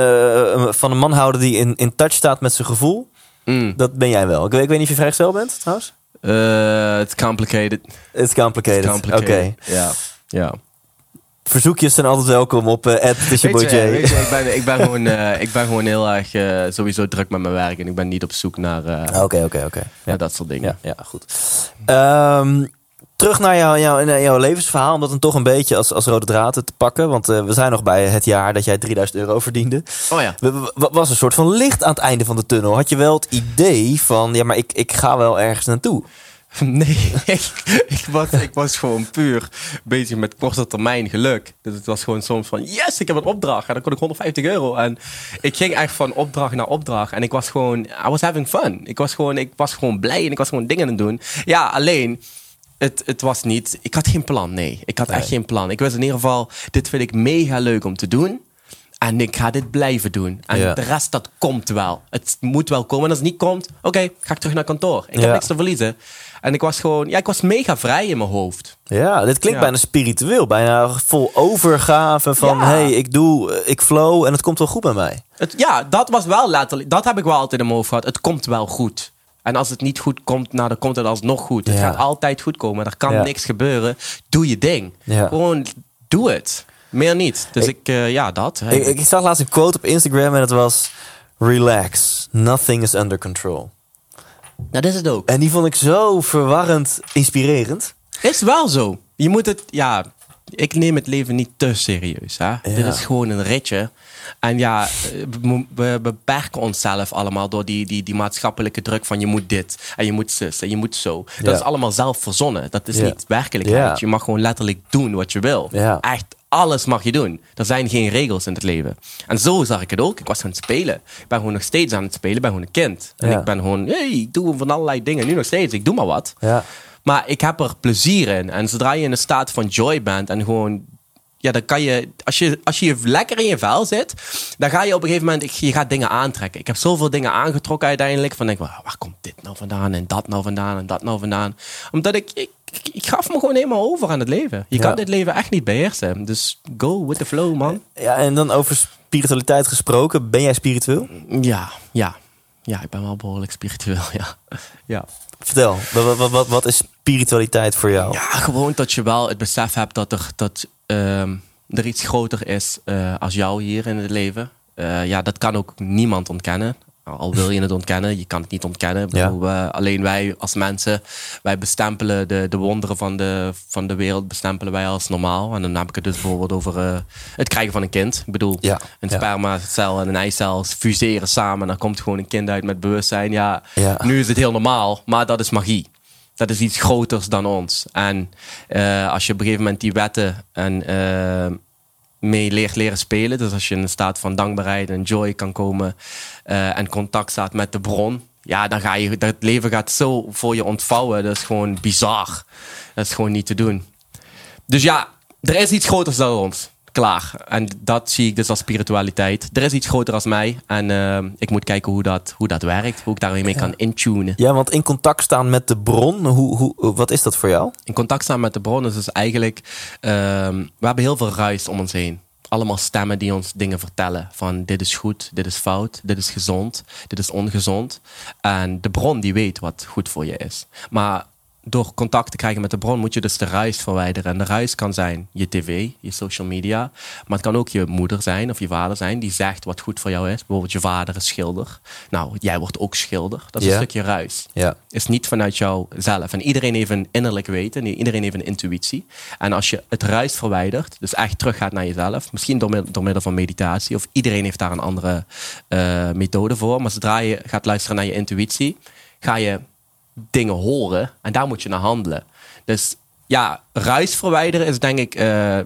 van een man houden die in, in touch staat met zijn gevoel, Mm. dat ben jij wel. Ik, weet- ik weet niet of je vrijgezel bent, trouwens. Eh, It's complicated. It's complicated. Oké. Ja. ja. Verzoekjes zijn altijd welkom op eh Weet je, J. weet je, ik, ben, ik, ben gewoon, eh, ik ben gewoon heel erg sowieso druk met mijn werk. En ik ben niet op zoek naar Oké, oké, oké. ja, dat soort dingen. Ja, ja goed. Ehm, terug naar, jou, jou, naar jouw levensverhaal, om dat dan toch een beetje als, als rode draad te pakken. Want eh, we zijn nog bij het jaar dat jij 3000 euro verdiende. Oh ja. Was een soort van licht aan het einde van de tunnel. Had je wel het idee van, ja, maar ik, ik ga wel ergens naartoe. Nee, ik, ik, was, ik was gewoon puur bezig met korte termijn geluk. Dus het was gewoon soms van, yes, ik heb een opdracht. En dan kon ik 150 euro. En ik ging echt van opdracht naar opdracht. En ik was gewoon, I was having fun. Ik was gewoon, ik was gewoon blij en ik was gewoon dingen aan het doen. Ja, alleen, het, het was niet, ik had geen plan, nee. Ik had echt geen plan. Ik wist in ieder geval, dit vind ik mega leuk om te doen. En ik ga dit blijven doen. En Ja. de rest, dat komt wel. Het moet wel komen. En als het niet komt, oké, ga ik terug naar kantoor. Ik Ja. heb niks te verliezen. En ik was gewoon, ja, ik was mega vrij in mijn hoofd. Ja, dit klinkt Ja. bijna spiritueel. Bijna vol overgave van, hey, ik doe, ik flow en het komt wel goed bij mij. Het, ja, dat was wel letterlijk, dat heb ik wel altijd in mijn hoofd gehad. Het komt wel goed. En als het niet goed komt, nou, dan komt het alsnog goed. Het Ja. gaat altijd goed komen. Er kan Ja. niks gebeuren. Doe je ding. Ja. Gewoon, doe het. Meer niet. Dus ik, eh, ja, dat. Ik, ik zag laatst een quote op Instagram en het was... Relax, nothing is under control. dat is het ook. En die vond ik zo verwarrend inspirerend. Is wel zo. Je moet het, ja, ik neem het leven niet te serieus. Hè? Dit is gewoon een ritje. En ja, eh, we, beperken onszelf allemaal door die, die, die maatschappelijke druk van je moet dit en je moet zus en je moet zo. Dat Ja. is allemaal zelf verzonnen. Dat is Ja. niet werkelijkheid. Ja. Je mag gewoon letterlijk doen wat je wil. Echt alles mag je doen. Er zijn geen regels in het leven. En zo zag ik het ook. Ik was aan het spelen. Ik ben gewoon nog steeds aan het spelen. Ik ben gewoon een kind. En ik ben gewoon, hey, ik doe van allerlei dingen. Nu nog steeds. Ik doe maar wat. Ja. Maar ik heb er plezier in. En zodra je in een staat van joy bent en gewoon. Ja, dan kan je als, je. als je lekker in je vel zit, dan ga je op een gegeven moment. Je gaat dingen aantrekken. Ik heb zoveel dingen aangetrokken uiteindelijk. Van denk, waar komt dit nou vandaan? En dat nou vandaan? En dat nou vandaan? Omdat ik. Ik, ik, ik gaf me gewoon helemaal over aan het leven. Je Ja. kan dit leven echt niet beheersen. Dus go with the flow, man. ja, en dan over spiritualiteit gesproken. Ben jij spiritueel? Ja, ja. Ja, ik ben wel behoorlijk spiritueel, ja. Ja. Vertel, wat, wat, wat, wat is spiritualiteit voor jou? Ja, gewoon dat je wel het besef hebt dat er, dat, ehm, er iets groter is eh, als jou hier in het leven. Eh, ja, dat kan ook niemand ontkennen. Al wil je het ontkennen, je kan het niet ontkennen. Ja. alleen wij als mensen, wij bestempelen de, de wonderen van de, van de wereld bestempelen wij als normaal. En dan heb ik het dus bijvoorbeeld over eh, het krijgen van een kind. Ik bedoel, Ja, een spermacel en een eicel fuseren samen. En dan komt gewoon een kind uit met bewustzijn. Ja, Ja. nu is het heel normaal, maar dat is magie. Dat is iets groters dan ons. En eh, als je op een gegeven moment die wetten en, eh, mee leert leren spelen, dus als je in een staat van dankbaarheid en joy kan komen eh, en contact staat met de bron, ja, dan ga je, dat leven gaat zo voor je ontvouwen. Dat is gewoon bizar. Dat is gewoon niet te doen. Dus ja, er is iets groters dan ons. Klaar. En dat zie ik dus als spiritualiteit. Er is iets groter als mij. En eh, ik moet kijken hoe dat, hoe dat werkt. Hoe ik daarmee mee kan intunen. Ja, want in contact staan met de bron, hoe, hoe, wat is dat voor jou? In contact staan met de bron is dus eigenlijk... ehm, we hebben heel veel ruis om ons heen. Allemaal stemmen die ons dingen vertellen. Van dit is goed, dit is fout, dit is gezond, dit is ongezond. En de bron die weet wat goed voor je is. Maar door contact te krijgen met de bron moet je dus de ruis verwijderen. En de ruis kan zijn je tv, je social media. Maar het kan ook je moeder zijn of je vader zijn die zegt wat goed voor jou is. Bijvoorbeeld je vader is schilder. Nou, jij wordt ook schilder. Dat is een stukje ruis. Ja. Is niet vanuit jou zelf. En iedereen heeft een innerlijk weten. en Iedereen heeft een intuïtie. En als je het ruis verwijdert, dus echt teruggaat naar jezelf. Misschien door, middel- door middel van meditatie. Of iedereen heeft daar een andere eh, methode voor. Maar zodra je gaat luisteren naar je intuïtie, ga je dingen horen. En daar moet je naar handelen. Dus ja, ruis verwijderen is denk ik eh,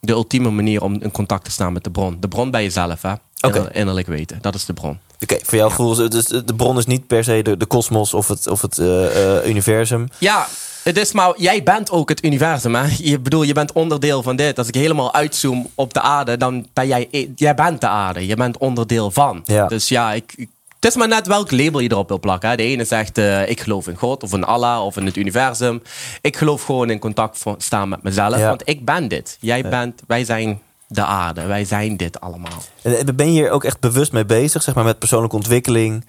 de ultieme manier om in contact te staan met de bron. De bron bij jezelf, hè? Oké. Inner- Innerlijk weten. Dat is de bron. Oké, voor jouw gevoel, is- dus de bron is niet per se de, de kosmos of het, of het eh, eh, universum. Ja, het is maar, jij bent ook het universum. Hè? Je bedoel, je bent onderdeel van dit. Als ik helemaal uitzoom op de aarde, dan ben jij, jij bent de aarde. Je bent onderdeel van. Ja. Dus ja, ik, ik- het is maar net welk label je erop wil plakken. Hè? De ene zegt, eh, ik geloof in God of in Allah of in het universum. Ik geloof gewoon in contact voor- staan met mezelf. Ja. Want ik ben dit. Jij bent, wij zijn de aarde. Wij zijn dit allemaal. Eh, Ben je hier ook echt bewust mee bezig, zeg maar met persoonlijke ontwikkeling?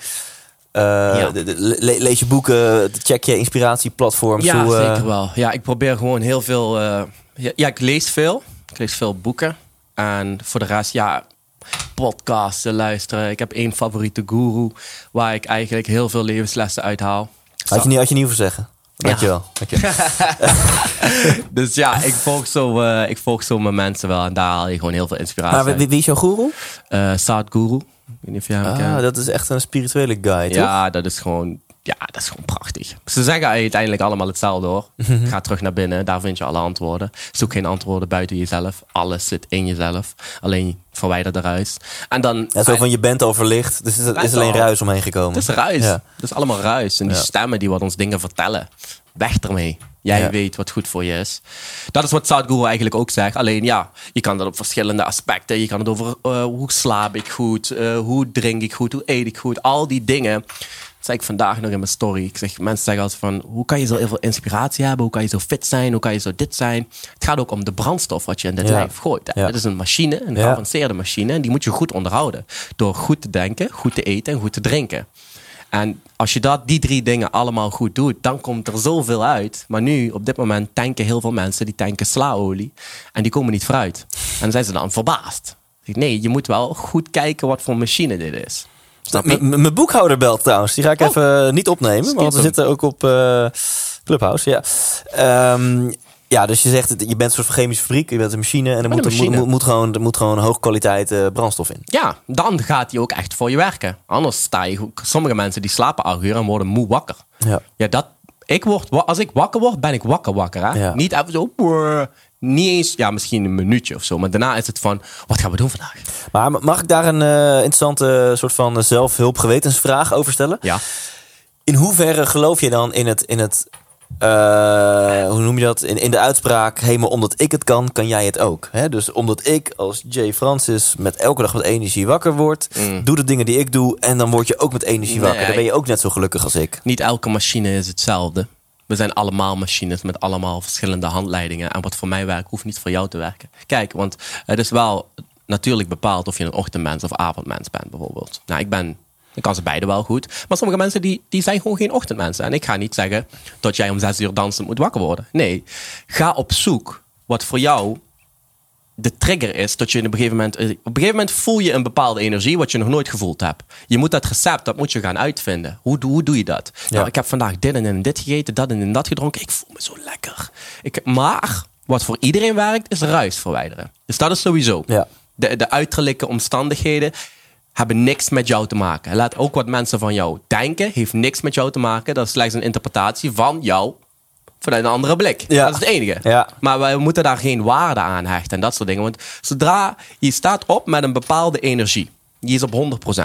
Eh, Ja. le- lees je boeken, check je inspiratieplatforms? Ja, hoe, zeker wel. Ja, ik probeer gewoon heel veel. ja, ja, ik lees veel. Ik lees veel boeken. En voor de rest, ja, podcasten luisteren. Ik heb één favoriete guru waar ik eigenlijk heel veel levenslessen uithaal. Had je niet, had je niet hoeven zeggen. Dankjewel. Dankjewel. Dus ja, ik volg, zo, eh, ik volg zo mijn mensen wel. En daar haal je gewoon heel veel inspiratie Maar wie, wie is jouw guru? uit. Eh, Sadhguru. Ik weet niet of je hem Ah, kent. dat is echt een spirituele guy, toch? Ja, dat is gewoon, ja, dat is gewoon prachtig. Ze zeggen uiteindelijk allemaal hetzelfde hoor. Mhm. Ga terug naar binnen, daar vind je alle antwoorden. Zoek geen antwoorden buiten jezelf. Alles zit in jezelf. Alleen verwijder de ruis. En dan. Ja, zo van je bent al verlicht, dus er is Bent alleen al. ruis omheen gekomen. Het is ruis. Ja. Het is allemaal ruis. En die Ja. stemmen die wat ons dingen vertellen. Weg ermee. Jij Ja. weet wat goed voor je is. Dat is wat Sadhguru eigenlijk ook zegt. Alleen ja, je kan dat op verschillende aspecten. Je kan het over eh, hoe slaap ik goed, eh, hoe drink ik goed, hoe eet ik goed. Al die dingen. Dat zei ik vandaag nog in mijn story. Ik zeg, mensen zeggen altijd van, hoe kan je zo heel veel inspiratie hebben? Hoe kan je zo fit zijn? Hoe kan je zo dit zijn? Het gaat ook om de brandstof wat je in dit Ja. lijf gooit. Ja. Het is een machine, een Ja. geavanceerde machine. En die moet je goed onderhouden. Door goed te denken, goed te eten en goed te drinken. En als je dat, die drie dingen allemaal goed doet, dan komt er zoveel uit. Maar nu, op dit moment, tanken heel veel mensen, die tanken slaolie. En die komen niet vooruit. En dan zijn ze dan verbaasd. Nee, je moet wel goed kijken wat voor machine dit is. Mijn boekhouder belt trouwens. Die ga ik Oh. even niet opnemen. Want we zitten ook op eh, Clubhouse. Ja. Ehm, ja, dus je zegt, je bent een soort van chemische fabriek. Je bent een machine. En er moet, er machine. moet, moet gewoon, er moet gewoon hoog kwaliteit eh, brandstof in. Ja, dan gaat hij ook echt voor je werken. Anders sta je... Sommige mensen die slapen acht uur en worden moe wakker. Ja. Ja, dat... Ik word, als ik wakker word, ben ik wakker wakker. Hè? Ja. Niet even zo... Niet eens, ja, misschien een minuutje of zo. Maar daarna is het van, wat gaan we doen vandaag? Maar mag ik daar een eh, interessante soort van zelfhulpgewetensvraag over stellen? Ja. In hoeverre geloof je dan in het, in het eh, hoe noem je dat? In, in de uitspraak, hé, maar omdat ik het kan, kan jij het ook. Hè? Dus omdat ik als Jay Francis met elke dag met energie wakker word, doe de dingen die ik doe en dan word je ook met energie wakker. Dan ben je ook net zo gelukkig als ik. Niet elke machine is hetzelfde. We zijn allemaal machines met allemaal verschillende handleidingen. En wat voor mij werkt, hoeft niet voor jou te werken. Kijk, want het is wel natuurlijk bepaald of je een ochtendmens of avondmens bent, bijvoorbeeld. Nou, ik ben. Ik kan ze beide wel goed. Maar sommige mensen die, die zijn gewoon geen ochtendmensen. En ik ga niet zeggen dat jij om zes uur dansend moet wakker worden. Nee, ga op zoek wat voor jou de trigger is dat je op een gegeven moment... Op een gegeven moment voel je een bepaalde energie wat je nog nooit gevoeld hebt. Je moet dat recept, dat moet je gaan uitvinden. Hoe, doe- hoe doe je dat? Nou, ik heb vandaag dit en dit gegeten, dat en dat gedronken. Ik voel me zo lekker. Ik, maar wat voor iedereen werkt, is ruis verwijderen. Dus dat is sowieso. Ja. De, de uiterlijke omstandigheden hebben niks met jou te maken. Laat ook wat mensen van jou denken, heeft niks met jou te maken. Dat is slechts een interpretatie van jou vanuit een andere blik. Ja. Dat is het enige. Ja. Maar wij moeten daar geen waarde aan hechten en dat soort dingen. Want zodra je staat op met een bepaalde energie, die is op 100%.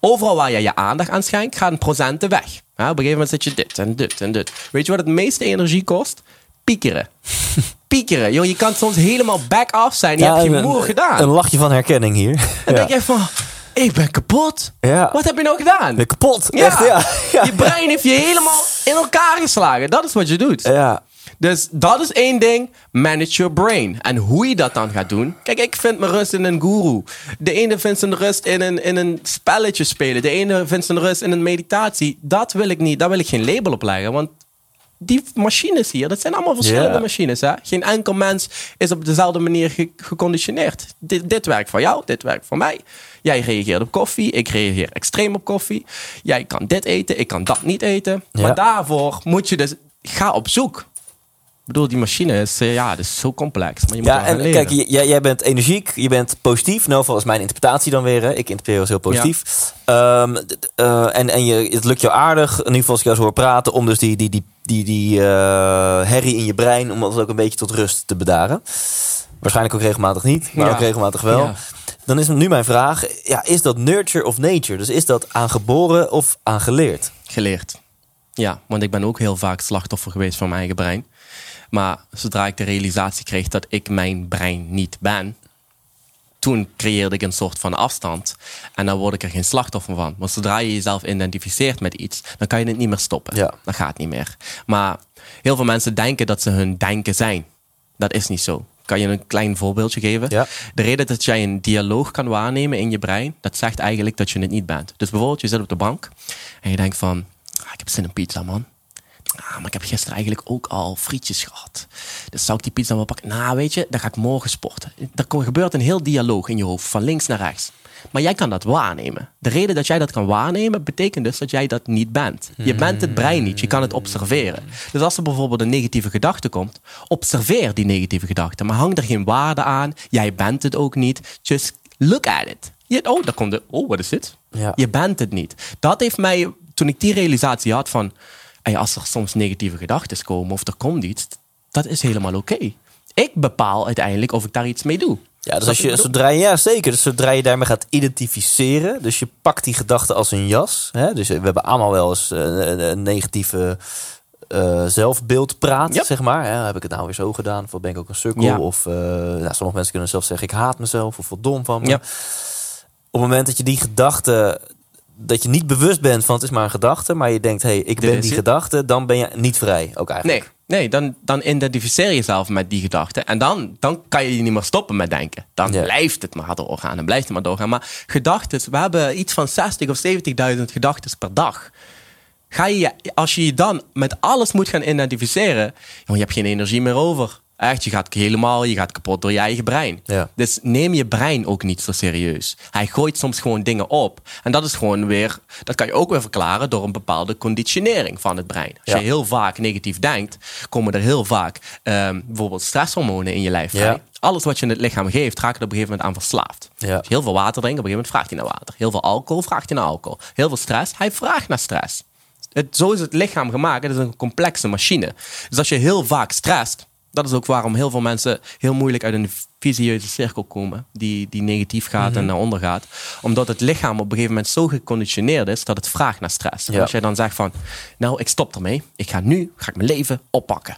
Overal waar je je aandacht aan schenkt, gaan procenten weg. Ja, op een gegeven moment zit je dit en dit en dit. Weet je wat het meeste energie kost? Piekeren. piekeren. Joh, je kan soms helemaal back off zijn. Je hebt een, moer gedaan. Een lachje van herkenning hier. Dan ja. denk je van, ik ben kapot. Ja. Wat heb je nou gedaan? Ben kapot. Ja. Echt, ja. ja. Je brein heeft je helemaal in elkaar geslagen. Dat is wat je doet. Ja. Dus dat is één ding. Manage your brain. En hoe je dat dan gaat doen. Kijk, ik vind mijn rust in een guru. De ene vindt zijn rust in een, in een spelletje spelen. De ene vindt zijn rust in een meditatie. Dat wil ik niet. Daar wil ik geen label op leggen. Want die machines hier, dat zijn allemaal verschillende machines. Hè? Geen enkel mens is op dezelfde manier ge- geconditioneerd. Dit, dit werkt voor jou, dit werkt voor mij. Jij reageert op koffie, ik reageer extreem op koffie. Jij kan dit eten, ik kan dat niet eten. Ja. Maar daarvoor moet je dus, ga op zoek. Ik bedoel, die machine is, eh, ja, dat is zo complex. Maar je moet Ja, en leren. kijk, jij, jij bent energiek, je bent positief. Nou, is mijn interpretatie dan weer. Hè. Ik interpreteer als heel positief. Ehm, eh, en en je, het lukt jou aardig, in ieder geval als ik jou zo hoor praten, om dus die, die, die, die, die eh, herrie in je brein, om dat ook een beetje tot rust te bedaren. Waarschijnlijk ook regelmatig niet, maar Ja. ook regelmatig wel. Ja. Dan is nu mijn vraag, ja, is dat nurture of nature? Dus is dat aangeboren of aangeleerd? Geleerd. Ja, want ik ben ook heel vaak slachtoffer geweest van mijn eigen brein. Maar zodra ik de realisatie kreeg dat ik mijn brein niet ben, toen creëerde ik een soort van afstand. En dan word ik er geen slachtoffer van. Maar zodra je jezelf identificeert met iets, dan kan je het niet meer stoppen. Ja. Dat gaat niet meer. Maar heel veel mensen denken dat ze hun denken zijn. Dat is niet zo. Kan je een klein voorbeeldje geven? Ja. De reden dat jij een dialoog kan waarnemen in je brein, dat zegt eigenlijk dat je het niet bent. Dus bijvoorbeeld, je zit op de bank en je denkt van, ah, ik heb zin in pizza, man. Ah, maar ik heb gisteren eigenlijk ook al frietjes gehad. Dus zou ik die pizza wel pakken? Nou, weet je, dan ga ik morgen sporten. Er gebeurt een heel dialoog in je hoofd, van links naar rechts. Maar jij kan dat waarnemen. De reden dat jij dat kan waarnemen, betekent dus dat jij dat niet bent. Je bent het brein niet, je kan het observeren. Dus als er bijvoorbeeld een negatieve gedachte komt, observeer die negatieve gedachte. Maar hang er geen waarde aan, jij bent het ook niet. Just look at it. Je, oh, daar komt de, oh, wat is dit? Ja. Je bent het niet. Dat heeft mij, toen ik die realisatie had van, hey, als er soms negatieve gedachten komen of er komt iets, dat is helemaal oké. Ik bepaal uiteindelijk of ik daar iets mee doe. Ja, dus als je zodra je, ja zeker, dus zodra je daarmee gaat identificeren, dus je pakt die gedachte als een jas. Hè? Dus we hebben allemaal wel eens eh, een, een negatieve eh, zelfbeeldpraat, zeg maar. Hè? Heb ik het nou weer zo gedaan? Of ben ik ook een sukkel? Ja. Of eh, nou, sommige mensen kunnen zelf zeggen, ik haat mezelf of wat dom van me. Op het moment dat je die gedachte, dat je niet bewust bent van het is maar een gedachte, maar je denkt, hé, hey, ik ben die gedachte, dan ben je niet vrij ook eigenlijk. Nee, nee dan, dan identificeer je jezelf met die gedachten. En dan, dan kan je niet meer stoppen met denken. Dan Ja. blijft het maar doorgaan. Dan blijft het maar doorgaan. Maar gedachten, we hebben iets van 60 of 70.000 gedachten per dag. Ga je, als je je dan met alles moet gaan identificeren, je hebt geen energie meer over. Echt, je gaat helemaal, je gaat kapot door je eigen brein. Ja. Dus neem je brein ook niet zo serieus. Hij gooit soms gewoon dingen op. En dat is gewoon weer, dat kan je ook weer verklaren door een bepaalde conditionering van het brein. Als Ja. je heel vaak negatief denkt, komen er heel vaak ehm, bijvoorbeeld stresshormonen in je lijf vrij. Ja. Alles wat je in het lichaam geeft, raakt er op een gegeven moment aan verslaafd. Je heel veel water drinkt, op een gegeven moment vraagt hij naar water. Heel veel alcohol, vraagt hij naar alcohol. Heel veel stress, hij vraagt naar stress. Het, zo is het lichaam gemaakt. Het is een complexe machine. Dus als je heel vaak stresst, dat is ook waarom heel veel mensen heel moeilijk uit een visieuze cirkel komen, die, die negatief gaat Mhm. en naar onder gaat. Omdat het lichaam op een gegeven moment zo geconditioneerd is dat het vraagt naar stress. En Ja. als jij dan zegt van, nou, ik stop ermee. Ik ga nu, ga ik mijn leven oppakken.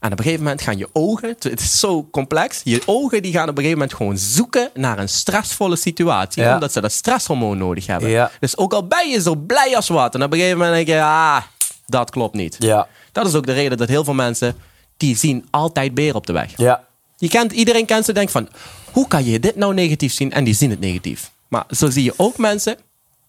En op een gegeven moment gaan je ogen, het is zo complex, je ogen die gaan op een gegeven moment gewoon zoeken naar een stressvolle situatie, Ja. omdat ze dat stresshormoon nodig hebben. Ja. Dus ook al ben je zo blij als wat, en op een gegeven moment denk je, ah, dat klopt niet. Ja, Dat is ook de reden dat heel veel mensen, die zien altijd beren op de weg. ja, Je kent, iedereen kent ze, denkt van, hoe kan je dit nou negatief zien? En die zien het negatief. Maar zo zie je ook mensen,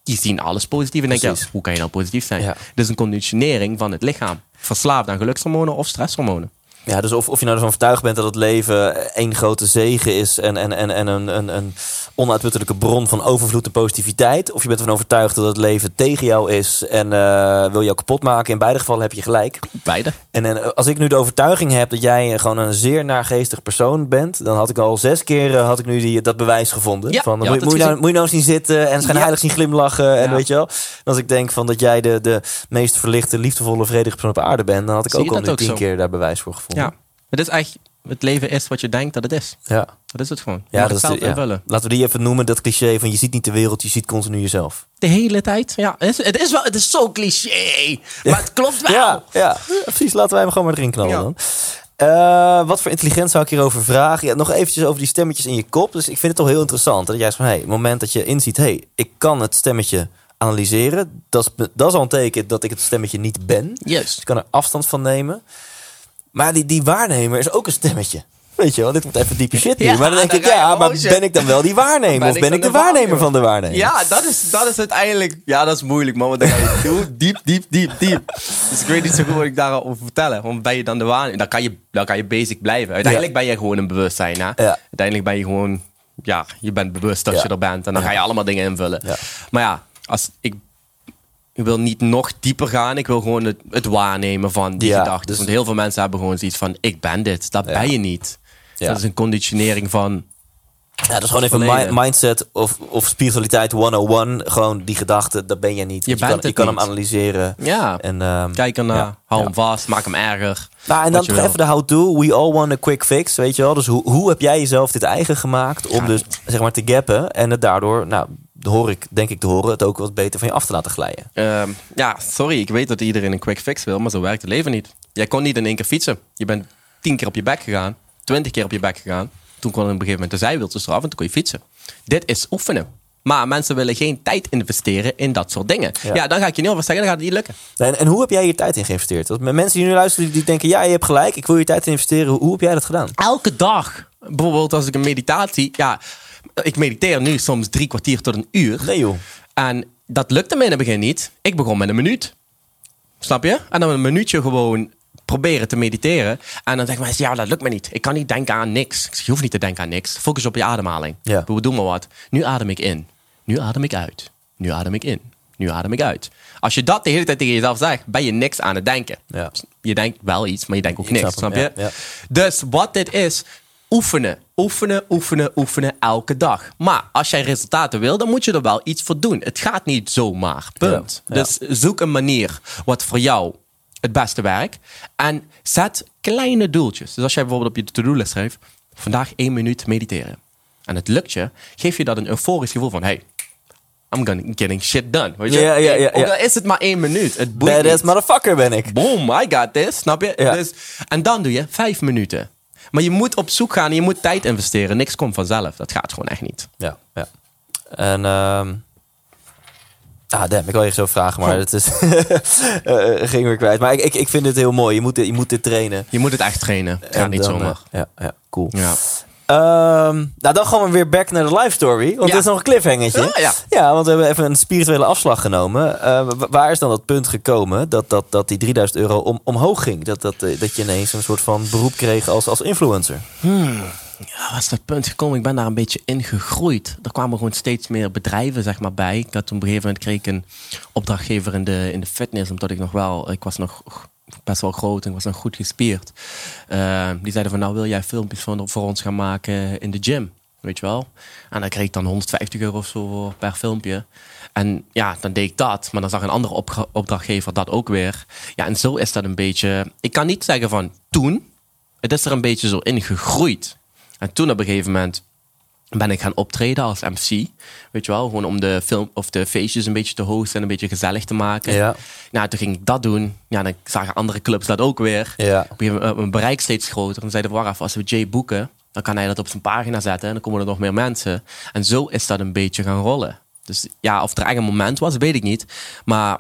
die zien alles positief en denken, ja, hoe kan je nou positief zijn? Ja. Is een conditionering van het lichaam. Verslaafd aan gelukshormonen of stresshormonen. Ja, dus of, of je nou ervan overtuigd bent dat het leven één grote zegen is en, en, en, en een, een, een onuitputtelijke bron van overvloed en positiviteit. Of je bent ervan overtuigd dat het leven tegen jou is en eh, wil jou kapot maken. In beide gevallen heb je gelijk. Beide. En, en als ik nu de overtuiging heb dat jij eh, gewoon een zeer naargeestig persoon bent, dan had ik al zes keer eh, had ik nu die, dat bewijs gevonden. Ja, van, moet, moet, je nou, moet je nou eens zien zitten en schijn Ja. zien glimlachen en weet je wel. En als ik denk van dat jij de, de meest verlichte, liefdevolle, vredige persoon op aarde bent, dan had ik Zie ook al nu tien zo? keer daar bewijs voor gevonden. Ja. Het is echt, het leven is wat je denkt dat het is. ja. Dat is het gewoon. Je Ja, dat is zelf de- ja. invullen. Laten we die even noemen, dat cliché van je ziet niet de wereld, je ziet continu jezelf. De hele tijd. Ja, het is, het is wel, het is zo cliché. Maar het klopt wel. Ja, ja, precies. Laten wij hem gewoon maar erin knallen dan. Eh, wat voor intelligent zou ik hierover vragen? Ja, nog eventjes over die stemmetjes in je kop. Dus ik vind het toch heel interessant. Dat juist van, hey, het moment dat je inziet... hey, ik kan het stemmetje analyseren. Dat is, dat is al een teken dat ik het stemmetje niet ben. Dus Juist. ik kan er afstand van nemen. Maar die, die waarnemer is ook een stemmetje. Weet je wel, dit wordt even diepe shit nu. Ja, maar dan denk dan ik, ja, maar ben ik dan wel die waarnemer? Ben of ik ben ik de de waarnemer waarnemer? van de waarnemer? Ja, dat is, dat is uiteindelijk... Ja, dat is moeilijk, man. Want dan ga je diep, diep, diep, diep. Dus ik weet niet zo goed wat ik daarover vertellen. Want ben je dan de waan... Dan kan je, dan kan je basic blijven. Uiteindelijk ben je gewoon een bewustzijn, hè? Uiteindelijk ben je gewoon... Ja, je bent bewust dat Ja. je er bent. En dan ga je allemaal dingen invullen. Ja. Maar ja, als ik... Ik wil niet nog dieper gaan. Ik wil gewoon het, het waarnemen van die Ja, gedachten. dus- Want heel veel mensen hebben gewoon zoiets van... Ik ben dit. Dat Ja. ben je niet. Ja. Dat is een conditionering van... Ja, dat is gewoon even Verleden. mindset of, of spiritualiteit 101. Gewoon die gedachte, dat ben jij niet. Je bent kan, je kan hem analyseren. Ja, En, ehm, kijk ernaar. ja. Hou hem vast. Maak hem erger. Nou, en dan je toch even de how-to. We all want a quick fix, weet je wel. Dus hoe, hoe heb jij jezelf dit eigen gemaakt om Ja. dus zeg maar te gappen en het daardoor, nou, hoor ik, denk ik te horen, het ook wat beter van je af te laten glijden. Ehm, ja, sorry. Ik weet dat iedereen een quick fix wil, maar zo werkt het leven niet. Jij kon niet in één keer fietsen. Je bent tien keer op je bek gegaan. Twintig keer op je bek gegaan. Toen kon op een gegeven moment de zijwieltjes eraf en toen kon je fietsen. Dit is oefenen. Maar mensen willen geen tijd investeren in dat soort dingen. Ja. Ja, dan ga ik je niet over zeggen, dan gaat het niet lukken. En, en hoe heb jij je tijd in geïnvesteerd? Want met mensen die nu luisteren, die denken, ja, je hebt gelijk, ik wil je tijd in investeren. Hoe, hoe heb jij dat gedaan? Elke dag. Bijvoorbeeld als ik een meditatie... Ja, ik mediteer nu soms drie kwartier tot een uur. Nee joh. En dat lukte me in het begin niet. Ik begon met een minuut. Snap je? En dan een minuutje gewoon proberen te mediteren. En dan zeggen mensen, ja, dat lukt me niet. Ik kan niet denken aan niks. Ik zeg, je hoeft niet te denken aan niks. Focus op je ademhaling. Ja. We doen maar wat. Nu adem ik in. Nu adem ik uit. Nu adem ik in. Nu adem ik uit. Als je dat de hele tijd tegen jezelf zegt, ben je niks aan het denken. Ja. Je denkt wel iets, maar je denkt ook Ik niks. snap je? ja, ja. Dus wat dit is, oefenen. Oefenen, oefenen, oefenen elke dag. Maar als jij resultaten wil, dan moet je er wel iets voor doen. Het gaat niet zomaar. Punt. Ja, ja. Dus zoek een manier wat voor jou het beste werkt. En zet kleine doeltjes. Dus als jij bijvoorbeeld op je to-do-list schrijft, vandaag één minuut mediteren. En het lukt je, geef je dat een euforisch gevoel van, hey, I'm gonna getting shit done. Weet je? Ja, ja, ja, Ook ja. al is het maar één minuut. Het boeit Badass niet. motherfucker ben ik. Boom, I got this. Snap je? Ja. Dus, en dan doe je vijf minuten. Maar je moet op zoek gaan en je moet tijd investeren. Niks komt vanzelf. Dat gaat gewoon echt niet. Ja, ja. En, ehm ah, damn, ik wil je zo vragen, maar het is, eh, ging weer kwijt. Maar ik, ik, ik vind het heel mooi. Je moet dit, je moet dit trainen. Je moet het echt trainen. Het gaat niet dan, zomaar. eh, ja, ja, cool. Ja. Ehm, nou, dan gaan we weer back naar de live story. Want Ja. dit is nog een cliffhangertje. Ja, ja. want we hebben even een spirituele afslag genomen. Eh, wa- waar is dan dat punt gekomen dat, dat, dat die 3000 euro om, omhoog ging? Dat, dat, eh, dat je ineens een soort van beroep kreeg als, als influencer? Ja, was dat punt gekomen? Ik ben daar een beetje in gegroeid. Er kwamen gewoon steeds meer bedrijven zeg maar, bij. Ik had toen op een gegeven moment kreeg ik een opdrachtgever in de, in de fitness. Omdat ik nog wel, ik was nog best wel groot en was nog goed gespierd. Eh, die zeiden van, nou wil jij filmpjes voor, ons gaan maken in de gym? Weet je wel? En dan kreeg ik dan 150 euro of zo per filmpje. En ja, dan deed ik dat. Maar dan zag een andere opdrachtgever dat ook weer. Ja, en zo is dat een beetje... Ik kan niet zeggen van toen. Het is er een beetje zo in gegroeid. En toen op een gegeven moment ben ik gaan optreden als MC. Weet je wel, gewoon om de film of de feestjes een beetje te hosten en een beetje gezellig te maken. Ja. Nou, toen ging ik dat doen. Ja, dan zagen andere clubs dat ook weer. Ja. Op een gegeven moment, mijn bereik steeds groter. En zeiden even, als we Jay boeken, dan kan hij dat op zijn pagina zetten en dan komen er nog meer mensen. En zo is dat een beetje gaan rollen. Dus ja, of er echt een moment was, weet ik niet. Maar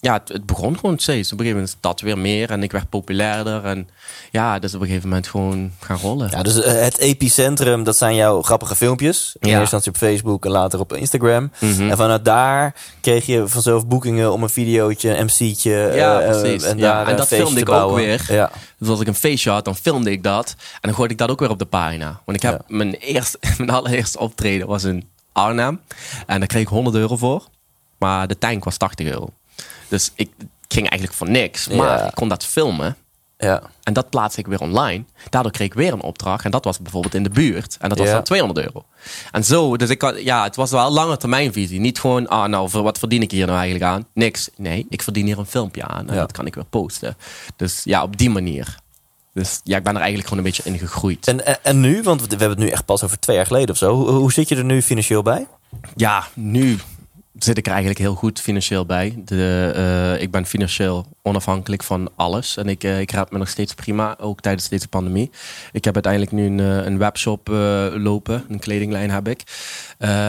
ja, het, het begon gewoon steeds. Op een gegeven moment dat weer meer en ik werd populairder. En ja, dus op een gegeven moment gewoon gaan rollen. Ja, dus eh, het epicentrum, dat zijn jouw grappige filmpjes. In Ja. eerste instantie op Facebook en later op Instagram. En vanuit daar kreeg je vanzelf boekingen om een videootje, een MC'tje. Ja, eh, precies. En, ja. en dat filmde ik ook weer. Ja. Dus als ik een feestje had, dan filmde ik dat. En dan gooide ik dat ook weer op de pagina. Want ik heb Ja. mijn, eerste, mijn allereerste optreden was in Arnhem. En daar kreeg ik 100 euro voor. Maar de tank was 80 euro. Dus ik ging eigenlijk voor niks. Maar Ja. ik kon dat filmen. Ja. En dat plaatste ik weer online. Daardoor kreeg ik weer een opdracht. En dat was bijvoorbeeld in de buurt. En dat was Ja. dan 200 euro. En zo, dus ik had, ja, het was wel een lange termijnvisie. Niet gewoon, ah, nou, voor wat verdien ik hier nou eigenlijk aan? Niks. Nee, ik verdien hier een filmpje aan. En Ja. dat kan ik weer posten. Dus ja, op die manier. Dus ja, ik ben er eigenlijk gewoon een beetje in gegroeid. En, en, en nu, want we hebben het nu echt pas over twee jaar geleden of zo. Hoe, hoe zit je er nu financieel bij? ja, nu zit ik er eigenlijk heel goed financieel bij. De, eh, ik ben financieel onafhankelijk van alles. En ik, uh, ik raad me nog steeds prima, ook tijdens deze pandemie. Ik heb uiteindelijk nu een, eh, een webshop lopen, een kledinglijn heb ik.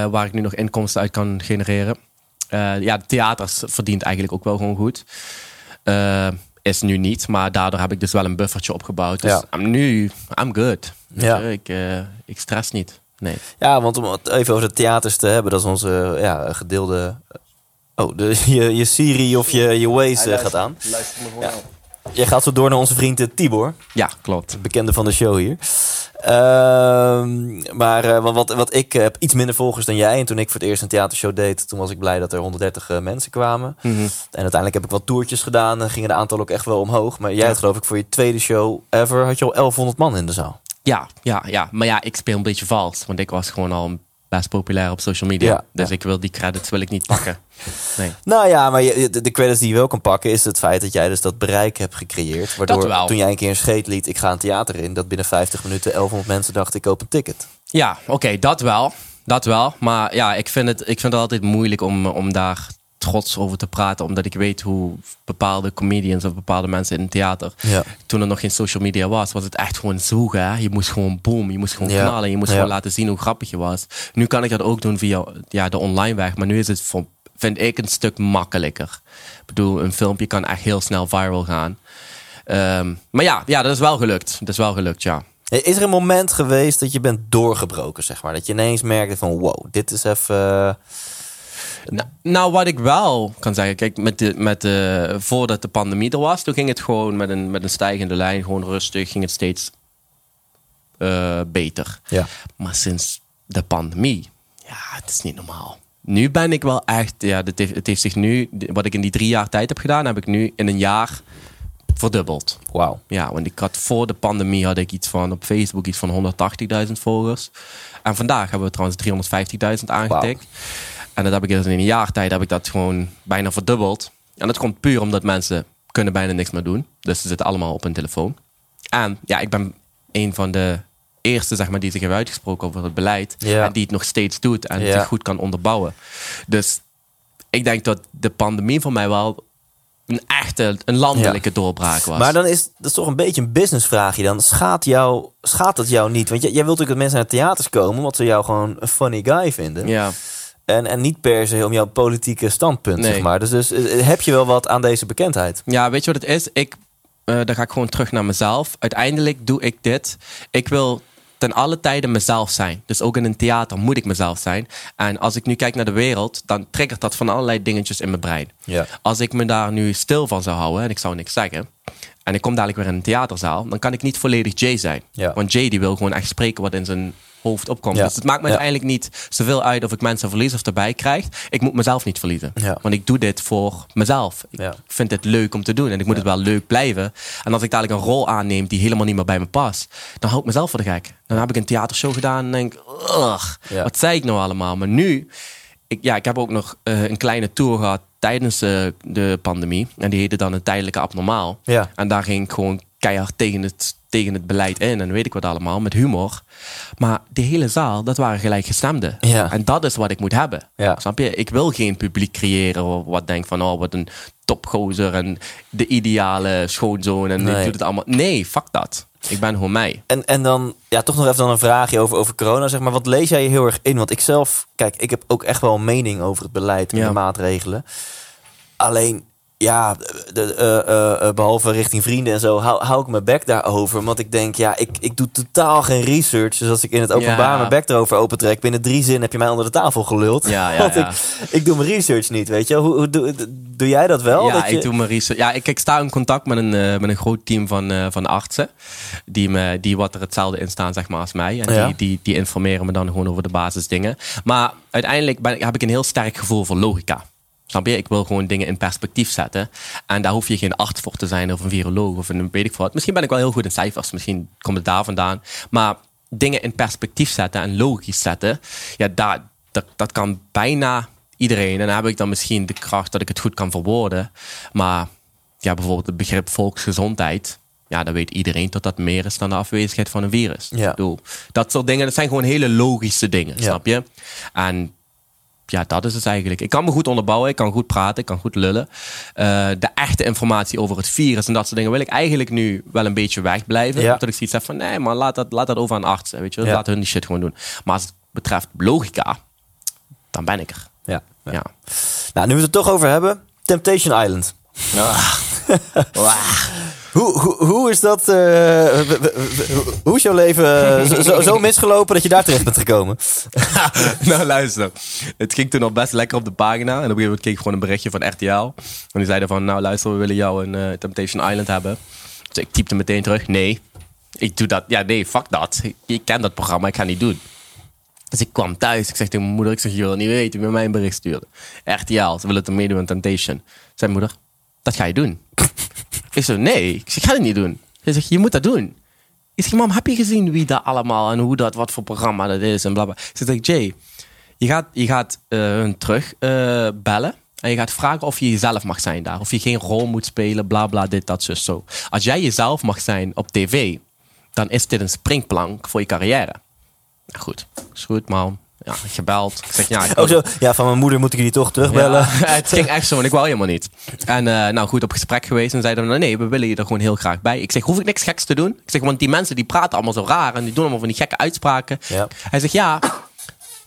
waar ik nu nog inkomsten uit kan genereren. ja, theaters verdient eigenlijk ook wel gewoon goed. is nu niet, maar daardoor heb ik dus wel een buffertje opgebouwd. Dus ja. nu, I'm good. Ja. Ik, ik stress niet. Nee. Ja, want om het even over de theaters te hebben, dat is onze ja, gedeelde. Oh, de, je, je Siri of je, je Waze gaat aan. Luister me gewoon ja. Jij gaat zo door naar onze vriend eh, Tibor. Ja, klopt. Bekende van de show hier. Uh, maar uh, wat, wat ik heb iets minder volgers dan jij. En toen ik voor het eerst een theatershow deed, toen was ik blij dat er 130 uh, mensen kwamen. Mm -hmm. En uiteindelijk heb ik wat toertjes gedaan. En gingen de aantal ook echt wel omhoog. Maar jij had geloof ik voor je tweede show ever, had je al 1100 man in de zaal. Ja, ja, ja. Maar ja, ik speel een beetje vals. Want ik was gewoon al best populair op social media. dus ik wil die credits wil ik niet pakken. Nee. Nou ja, maar je, de credits die je wel kan pakken... is het feit dat jij dus dat bereik hebt gecreëerd. Waardoor toen jij een keer een scheet liet... ik ga een theater in... dat binnen 50 minuten 1100 mensen dachten... ik koop een ticket. Ja, oké, dat wel. Dat wel. Maar ja, ik vind het, ik vind het altijd moeilijk om, om daar trots over te praten, omdat ik weet hoe bepaalde comedians of bepaalde mensen in het theater, ja. toen er nog geen social media was, was het echt gewoon zoeken. Hè? Je moest gewoon boom, je moest gewoon ja. knallen, je moest gewoon laten zien hoe grappig je was. Nu kan ik dat ook doen via ja, de online weg, maar nu is het, vind ik, een stuk makkelijker. Ik bedoel, een filmpje kan echt heel snel viral gaan. Um, maar ja, ja, dat is wel gelukt. Dat is wel gelukt, ja. Is er een moment geweest dat je bent doorgebroken, zeg maar? Dat je ineens merkte van, wow, dit is even... Nou, nou, wat ik wel kan zeggen, kijk, met de, met de, voordat de pandemie er was, toen ging het gewoon met een, met een stijgende lijn, gewoon rustig, ging het steeds uh, beter. Ja. Maar sinds de pandemie, ja, het is niet normaal. Nu ben ik wel echt, ja, het heeft, het heeft zich nu, wat ik in die drie jaar tijd heb gedaan, heb ik nu in een jaar verdubbeld. Wauw. Ja, want ik had voor de pandemie had ik iets van op Facebook iets van 180.000 volgers. En vandaag hebben we trouwens 350.000 aangetikt. En dat heb ik dus in een jaar tijd heb ik dat gewoon bijna verdubbeld. En dat komt puur omdat mensen kunnen bijna niks meer doen. Dus ze zitten allemaal op hun telefoon. En ja, ik ben een van de eerste zeg maar, die zich heeft uitgesproken over het beleid. En die het nog steeds doet en ja. zich goed kan onderbouwen. Dus ik denk dat de pandemie voor mij wel een echte, een landelijke doorbraak was. Maar dan is dat toch een beetje een businessvraagje dan. Schaadt, jou, schaadt het jou niet? Want jij, jij wilt natuurlijk dat mensen naar theaters komen... omdat ze jou gewoon een funny guy vinden. Ja. En, en niet per se om jouw politieke standpunt, zeg maar. Dus, dus eh, heb je wel wat aan deze bekendheid? Ja, weet je wat het is? Ik, uh, dan ga ik gewoon terug naar mezelf. Uiteindelijk doe ik dit. Ik wil ten alle tijden mezelf zijn. Dus ook in een theater moet ik mezelf zijn. En als ik nu kijk naar de wereld, dan triggert dat van allerlei dingetjes in mijn brein. Ja. Als ik me daar nu stil van zou houden en ik zou niks zeggen. En ik kom dadelijk weer in een theaterzaal, dan kan ik niet volledig Jay zijn. Ja. Want Jay die wil gewoon echt spreken wat in zijn hoofd opkomt. Dus het maakt me uiteindelijk niet zoveel uit of ik mensen verlies of erbij krijg. Ik moet mezelf niet verliezen. Want ik doe dit voor mezelf. Ik vind het leuk om te doen en ik moet het wel leuk blijven. En als ik dadelijk een rol aanneem die helemaal niet meer bij me past, dan hou ik mezelf voor de gek. Dan heb ik een theatershow gedaan en denk, wat zei ik nou allemaal? Maar nu, ik, ja, ik heb ook nog uh, een kleine tour gehad tijdens uh, de pandemie. En die heette dan een tijdelijke abnormaal. Ja. En daar ging ik gewoon keihard tegen het, tegen het beleid in. En weet ik wat allemaal, met humor. Maar de hele zaal, dat waren gelijkgestemden. Ja. En dat is wat ik moet hebben. Ja. Snap je? Ik wil geen publiek creëren wat denkt van... oh, wat een topgozer en de ideale schoonzoon. En nee. doet het allemaal. Nee, fuck dat. Ik ben gewoon mij. En, en dan, ja, toch nog even dan een vraagje over, over corona. Zeg maar, wat lees jij heel erg in? Want ik zelf, kijk, ik heb ook echt wel een mening over het beleid en de maatregelen. Alleen, ja, de, uh, uh, behalve richting vrienden en zo, hou, hou ik mijn bek daarover. Want ik denk, ja, ik, ik doe totaal geen research. Dus als ik in het openbaar mijn bek erover opentrek, binnen drie zinnen heb je mij onder de tafel geluld. Ja, ja, want ik, ik doe mijn research niet, weet je. Hoe, hoe doe, doe jij dat wel? Ja, je... ik doe mijn research. Ja, ik, ik sta in contact met een, met een groot team van, van artsen. Die, me, die wat er hetzelfde in staan, zeg maar, als mij. En die, die, die informeren me dan gewoon over de basisdingen. Maar uiteindelijk ben, heb ik een heel sterk gevoel voor logica. Snap je? Ik wil gewoon dingen in perspectief zetten. En daar hoef je geen arts voor te zijn of een viroloog of een weet ik wat. Misschien ben ik wel heel goed in cijfers. Misschien komt het daar vandaan. Maar dingen in perspectief zetten en logisch zetten. Ja, daar, dat, dat kan bijna iedereen. En dan heb ik dan misschien de kracht dat ik het goed kan verwoorden. Maar ja, bijvoorbeeld het begrip volksgezondheid. Ja, dan weet iedereen dat dat meer is dan de afwezigheid van een virus. Ja. Bedoel, dat soort dingen, dat zijn gewoon hele logische dingen, snap je? En ja, dat is het eigenlijk. Ik kan me goed onderbouwen, ik kan goed praten, ik kan goed lullen. Eh, de echte informatie over het virus en dat soort dingen wil ik eigenlijk nu wel een beetje wegblijven. Ja. Omdat ik zoiets heb van, nee man, laat dat, laat dat over aan artsen, weet je. Ja. Laten hun die shit gewoon doen. Maar als het betreft logica, dan ben ik er. Ja. Ja. Nou, nu we het er toch over hebben. Temptation Island. Hoe, hoe, hoe is dat? eh, hoe is jouw leven eh, zo- zo, misgelopen dat je daar terecht bent gekomen? nou, luister. Het ging toen al best lekker op de pagina. En op een gegeven moment keek ik gewoon een berichtje van RTL. En die zeiden van, nou luister, we willen jou een eh, Temptation Island hebben. Dus ik typte meteen terug, nee. Ik doe dat. Ja, nee, fuck dat. Ik, ken dat programma, ik ga niet doen. Dus ik kwam thuis. Ik zeg tegen mijn moeder, ik zeg, je wil niet weten wie mij een bericht stuurde. RTL, ze willen het meedoen aan Temptation. Zei moeder, dat ga je doen. Ik zei, nee. Ik zeg, ga het niet doen. Ze zegt, je moet dat doen. Ik zeg, mam, heb je gezien wie dat allemaal en hoe dat, wat voor programma dat is en blablabla. Ze zegt, Jay, je gaat, je gaat eh, hun terug eh, bellen. En je gaat vragen of je jezelf mag zijn daar. Of je geen rol moet spelen, bla bla, dit, dat, zus, zo. Als jij jezelf mag zijn op tv, dan is dit een springplank voor je carrière. Goed, is goed, man. Ja, gebeld. Ik zeg, ja, ik Oh, zo. Ja, van mijn moeder moet ik jullie toch terugbellen. ja, het ging echt zo, want ik wou helemaal niet. En eh, nou goed, op gesprek geweest en zeiden we, nee, we willen je er gewoon heel graag bij. Ik zeg, hoef ik niks geks te doen? Ik zeg, want die mensen die praten allemaal zo raar en die doen allemaal van die gekke uitspraken. Ja. Hij zegt, ja,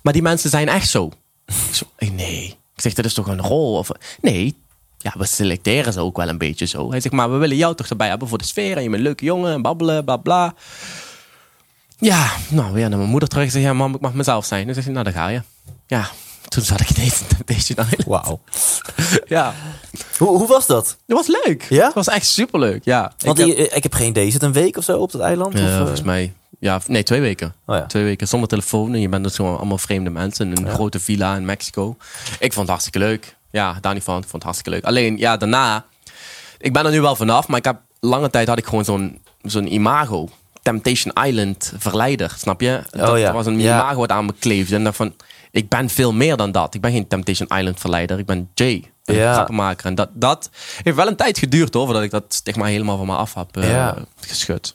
maar die mensen zijn echt zo. Ik zo, eh, nee. Ik zeg, dat is toch een rol? Of, nee, ja, we selecteren ze ook wel een beetje zo. Hij zegt, maar we willen jou toch erbij hebben voor de sfeer. En je bent een leuke jongen en babbelen, bla bla. Ja, nou weer naar mijn moeder terug. Ik zeg, ja mam, ik mag mezelf zijn. Dan zegt hij, nou daar ga je. Ja, toen zat ik ineens in Temptation Island. Wauw. Ja, Hoe, hoe was dat? het was leuk. Ja? Het was echt superleuk, ja. Want ik ik heb, heb, ik heb geen idee. Is het een week of zo op dat eiland? Ja, of, eh? volgens mij. Ja, nee, twee weken. Oh ja. Twee weken zonder telefoon. En je bent dus gewoon allemaal vreemde mensen in een grote villa in Mexico. Ik vond het hartstikke leuk. Ja, daar niet van. Ik vond het hartstikke leuk. Alleen, ja, daarna... Ik ben er nu wel vanaf, maar ik heb lange tijd had ik gewoon zo'n zo'n imago. Temptation Island verleider, snap je? dat, Oh ja. dat was een imago wat aan me kleefde. En dacht van, ik ben veel meer dan dat. Ik ben geen Temptation Island verleider. Ik ben Jay. Ben Ja. grappenmaker. En dat, dat heeft wel een tijd geduurd hoor, voordat ik dat stigma helemaal van me af heb eh, Ja. geschud.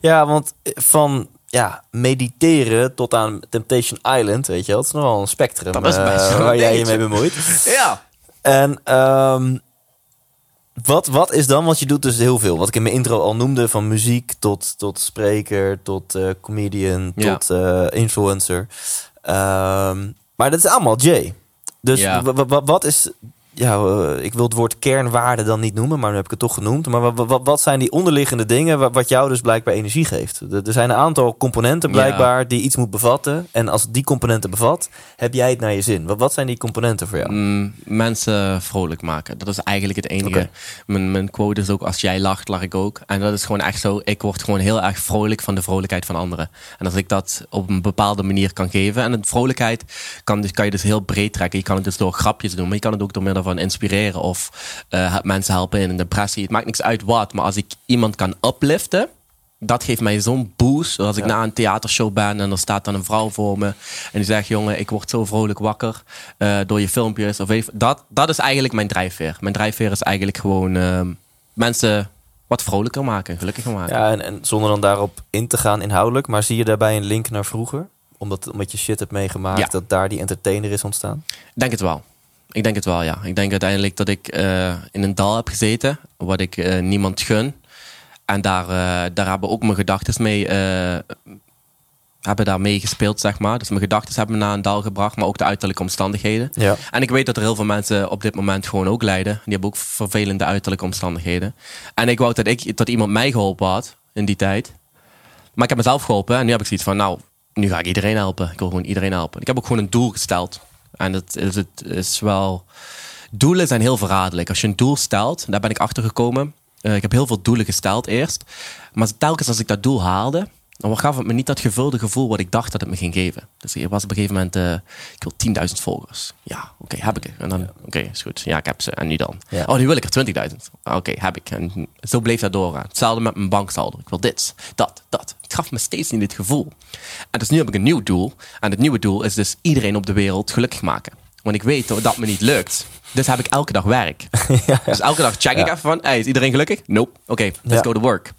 Ja, want van ja, mediteren tot aan Temptation Island, weet je wel. Het is nogal een spectrum Dat is eh, best waar jij je mee bemoeit. Ja. En ehm, wat, wat is dan, want je doet dus heel veel. Wat ik in mijn intro al noemde, van muziek tot, tot spreker, tot eh, comedian, Ja. tot eh, influencer. Ehm, maar dat is allemaal Jay. Dus Ja. wat is, ja, eh, ik wil het woord kernwaarde dan niet noemen, maar nu heb ik het toch genoemd. Maar wa- wa- wa- wat zijn die onderliggende dingen wa- wat jou dus blijkbaar energie geeft? Er zijn een aantal componenten blijkbaar die iets moet bevatten. En als die componenten bevat, heb jij het naar je zin. Wat, wat zijn die componenten voor jou? Mm, mensen vrolijk maken. Dat is eigenlijk het enige. Mijn, mijn quote is ook: als jij lacht, lach ik ook. En dat is gewoon echt zo. Ik word gewoon heel erg vrolijk van de vrolijkheid van anderen. En als ik dat op een bepaalde manier kan geven. En de vrolijkheid kan, dus, kan je dus heel breed trekken. Je kan het dus door grapjes doen, maar je kan het ook door middel van inspireren of eh, mensen helpen in een depressie. Het maakt niks uit wat, maar als ik iemand kan upliften. Dat geeft mij zo'n boost. Als ik na een theatershow ben en er staat dan een vrouw voor me. En die zegt: Jongen, ik word zo vrolijk wakker eh, door je filmpjes. Of even, dat, dat is eigenlijk mijn drijfveer. Mijn drijfveer is eigenlijk gewoon eh, mensen wat vrolijker maken, gelukkiger maken. Ja, en, en zonder dan daarop in te gaan inhoudelijk, maar zie je daarbij een link naar vroeger? Omdat, omdat je shit hebt meegemaakt, Ja. dat daar die entertainer is ontstaan? Denk het wel. Ik denk het wel, ja. Ik denk uiteindelijk dat ik eh, in een dal heb gezeten, wat ik eh, niemand gun. En daar, eh, daar hebben ook mijn gedachten mee, hebben daar mee gespeeld, zeg maar. Dus mijn gedachten hebben me naar een dal gebracht, maar ook de uiterlijke omstandigheden. Ja. En ik weet dat er heel veel mensen op dit moment gewoon ook lijden. Die hebben ook vervelende uiterlijke omstandigheden. En ik wou dat, ik, dat iemand mij geholpen had in die tijd. Maar ik heb mezelf geholpen en nu heb ik zoiets van, nou, nu ga ik iedereen helpen. Ik wil gewoon iedereen helpen. Ik heb ook gewoon een doel gesteld. En dat is, het is wel... Doelen zijn heel verraderlijk. Als je een doel stelt, daar ben ik achter gekomen. Eh, ik heb heel veel doelen gesteld eerst. Maar telkens als ik dat doel haalde, dan gaf het me niet dat gevulde gevoel wat ik dacht dat het me ging geven. Dus ik was op een gegeven moment, eh, ik wil 10.000 volgers. Ja, oké, heb ik er. En dan, oké, is goed. Ja, ik heb ze. En nu dan? Ja. Oh, nu wil ik er 20.000. Ah, Oké, heb ik. En zo bleef dat doorgaan. Hetzelfde met mijn banksaldo. Ik wil dit, dat, dat. Het gaf me steeds niet dit gevoel. En dus nu heb ik een nieuw doel. En het nieuwe doel is dus iedereen op de wereld gelukkig maken. Want ik weet dat me niet lukt. Dus heb ik elke dag werk. Dus elke dag check ik even van, hey, is iedereen gelukkig? Nope. Oké, let's go to work.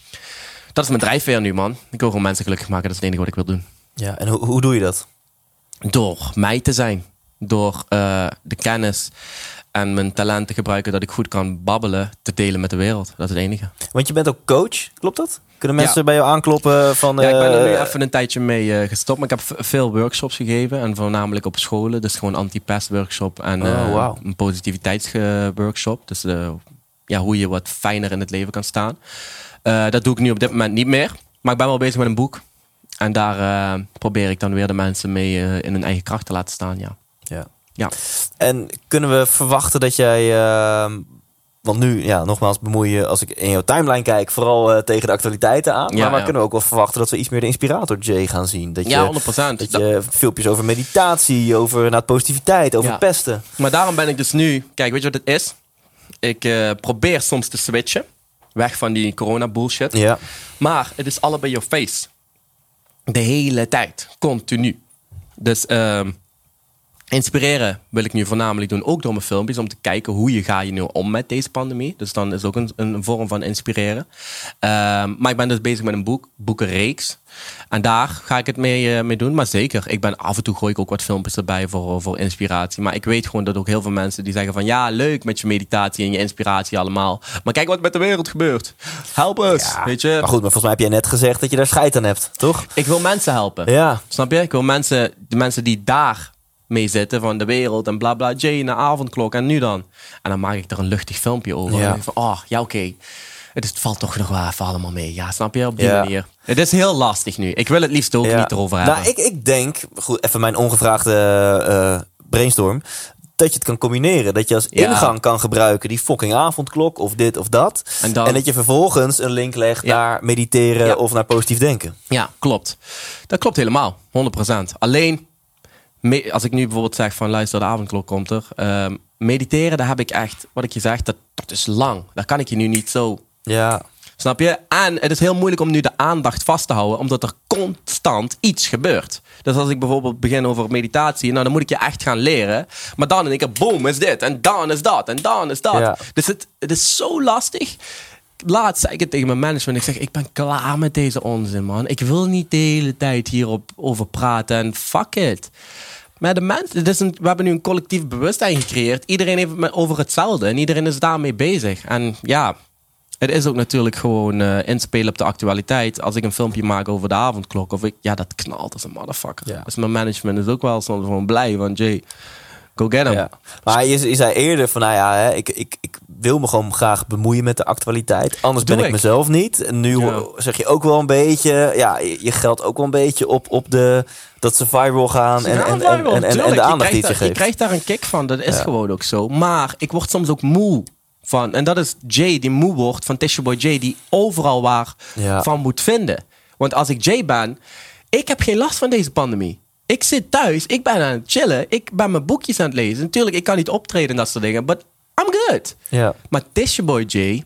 Dat is mijn drijfveer nu, man. Ik wil gewoon mensen gelukkig maken. Dat is het enige wat ik wil doen. Ja, en hoe, hoe doe je dat? Door mij te zijn. door eh, de kennis en mijn talent te gebruiken dat ik goed kan babbelen, te delen met de wereld. Dat is het enige. Want je bent ook coach, klopt dat? Kunnen mensen Ja. bij jou aankloppen van... Ja, ik ben er nu eh, even een tijdje mee eh, gestopt. Maar ik heb veel workshops gegeven. En voornamelijk op scholen. Dus gewoon anti-pest workshop en Oh, een positiviteitsworkshop. Dus ja, hoe je wat fijner in het leven kan staan. Eh, dat doe ik nu op dit moment niet meer. Maar ik ben wel bezig met een boek. En daar eh, probeer ik dan weer de mensen mee eh, in hun eigen kracht te laten staan. Ja. Ja. Ja. En kunnen we verwachten dat jij... ehm, want nu, ja, nogmaals, bemoei je als ik in jouw timeline kijk... vooral tegen de actualiteiten aan. Ja, maar we ja. kunnen ook wel verwachten dat we iets meer de inspirator Jay gaan zien. Dat je, Ja, 100%. Dat je filmpjes over meditatie, over nou, positiviteit, over pesten. Maar daarom ben ik dus nu... Kijk, weet je wat het is? Ik eh, probeer soms te switchen. Weg van die corona bullshit. Ja. Maar het is allebei your face. De hele tijd. Continu. Dus ehm, inspireren wil ik nu voornamelijk doen. Ook door mijn filmpjes. Om te kijken hoe je ga je nu om met deze pandemie. Dus dan is ook een, een vorm van inspireren. Ehm, maar ik ben dus bezig met een boek. Boekenreeks. En daar ga ik het mee, eh, mee doen. Maar zeker. Ik ben, af en toe gooi ik ook wat filmpjes erbij voor, voor inspiratie. Maar ik weet gewoon dat ook heel veel mensen die zeggen van... Ja, leuk met je meditatie en je inspiratie allemaal. Maar kijk wat met de wereld gebeurt. Help us. Ja, weet je? Maar goed, maar volgens mij heb jij net gezegd dat je daar scheid aan hebt, toch? Ik wil mensen helpen. Ja. Snap je? Ik wil mensen, de mensen die daar mee zitten van de wereld en bla bla, Jay, naar avondklok en nu dan. En dan maak ik er een luchtig filmpje over. Ja. En van, oh, ja oké. Het, is- het valt toch nog wel even allemaal mee. Ja, snap je? Op die Ja. manier. Het is heel lastig nu. Ik wil het liefst ook Ja. niet erover hebben. Nou, ik, ik denk, goed, even mijn ongevraagde eh, brainstorm. Dat je het kan combineren. Dat je als Ja. ingang kan gebruiken die fucking avondklok of dit of dat. En dan- dat je vervolgens een link legt Ja. naar mediteren Ja. of naar positief denken. Ja, klopt. Dat klopt helemaal. 100%. Alleen, me- als ik nu bijvoorbeeld zeg van luister, de avondklok komt er. Ehm, mediteren, daar heb ik echt, wat ik je zeg, dat, dat is lang. Daar kan ik je nu niet zo Ja. Snap je? En het is heel moeilijk om nu de aandacht vast te houden, omdat er constant iets gebeurt. Dus als ik bijvoorbeeld begin over meditatie, nou dan moet ik je echt gaan leren. Maar dan in één keer, boom, is dit. En dan is dat. En dan is dat. Ja. Dus het, het is zo lastig. Laatst zei ik het tegen mijn management. Ik zeg, ik ben klaar met deze onzin, man. Ik wil niet de hele tijd hierop over praten. En fuck it. Maar de mensen, het is een, we hebben nu een collectief bewustzijn gecreëerd. Iedereen heeft het over hetzelfde. En iedereen is daarmee bezig. En ja, het is ook natuurlijk gewoon eh, inspelen op de actualiteit. Als ik een filmpje maak over de avondklok, of ik, ja, dat knalt als een motherfucker. Ja. Dus mijn management is ook wel soms gewoon blij, want Jay, go get him. Ja. Maar je, je zei eerder van, nou ja, hè, ik, ik, ik wil me gewoon graag bemoeien met de actualiteit. Anders Doe ben ik, ik. mezelf niet. En nu Ja. zeg je ook wel een beetje, ja, je geldt ook wel een beetje op, op de, dat ze viral gaan en, en, en, en, de aandacht die krijgt het je geeft. krijgt daar een kick van, dat is Ja. gewoon ook zo. Maar ik word soms ook moe van, en dat is Jay die moe wordt van Tisha Boy Jay, die overal waar van moet vinden. Want als ik Jay ben, ik heb geen last van deze pandemie. Ik zit thuis, ik ben aan het chillen, ik ben mijn boekjes aan het lezen. Natuurlijk, ik kan niet optreden en dat soort dingen, but I'm good. Ja. Maar Tisha Boy Jay,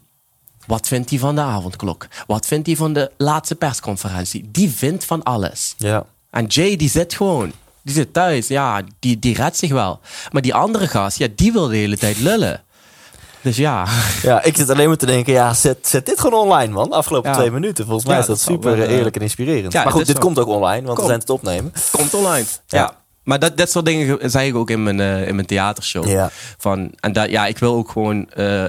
wat vindt hij van de avondklok? Wat vindt hij van de laatste persconferentie? Die vindt van alles. Ja. En Jay, die zit gewoon. Die zit thuis. Ja, die, die redt zich wel. Maar die andere gast, ja, die wil de hele tijd lullen. Dus ja. ja, ik zit alleen maar te denken, ja, zet, zet dit gewoon online, man. Afgelopen Ja. twee minuten. Volgens mij Ja, is dat super wel, eh, eerlijk en inspirerend. ja, maar goed, dit komt ook online, want we zijn het opnemen. Komt online. Ja. Maar dat, dat soort dingen ge- zei ik ook in mijn, eh, in mijn theatershow. Ja. Van, en dat, ja, ik wil ook gewoon... eh,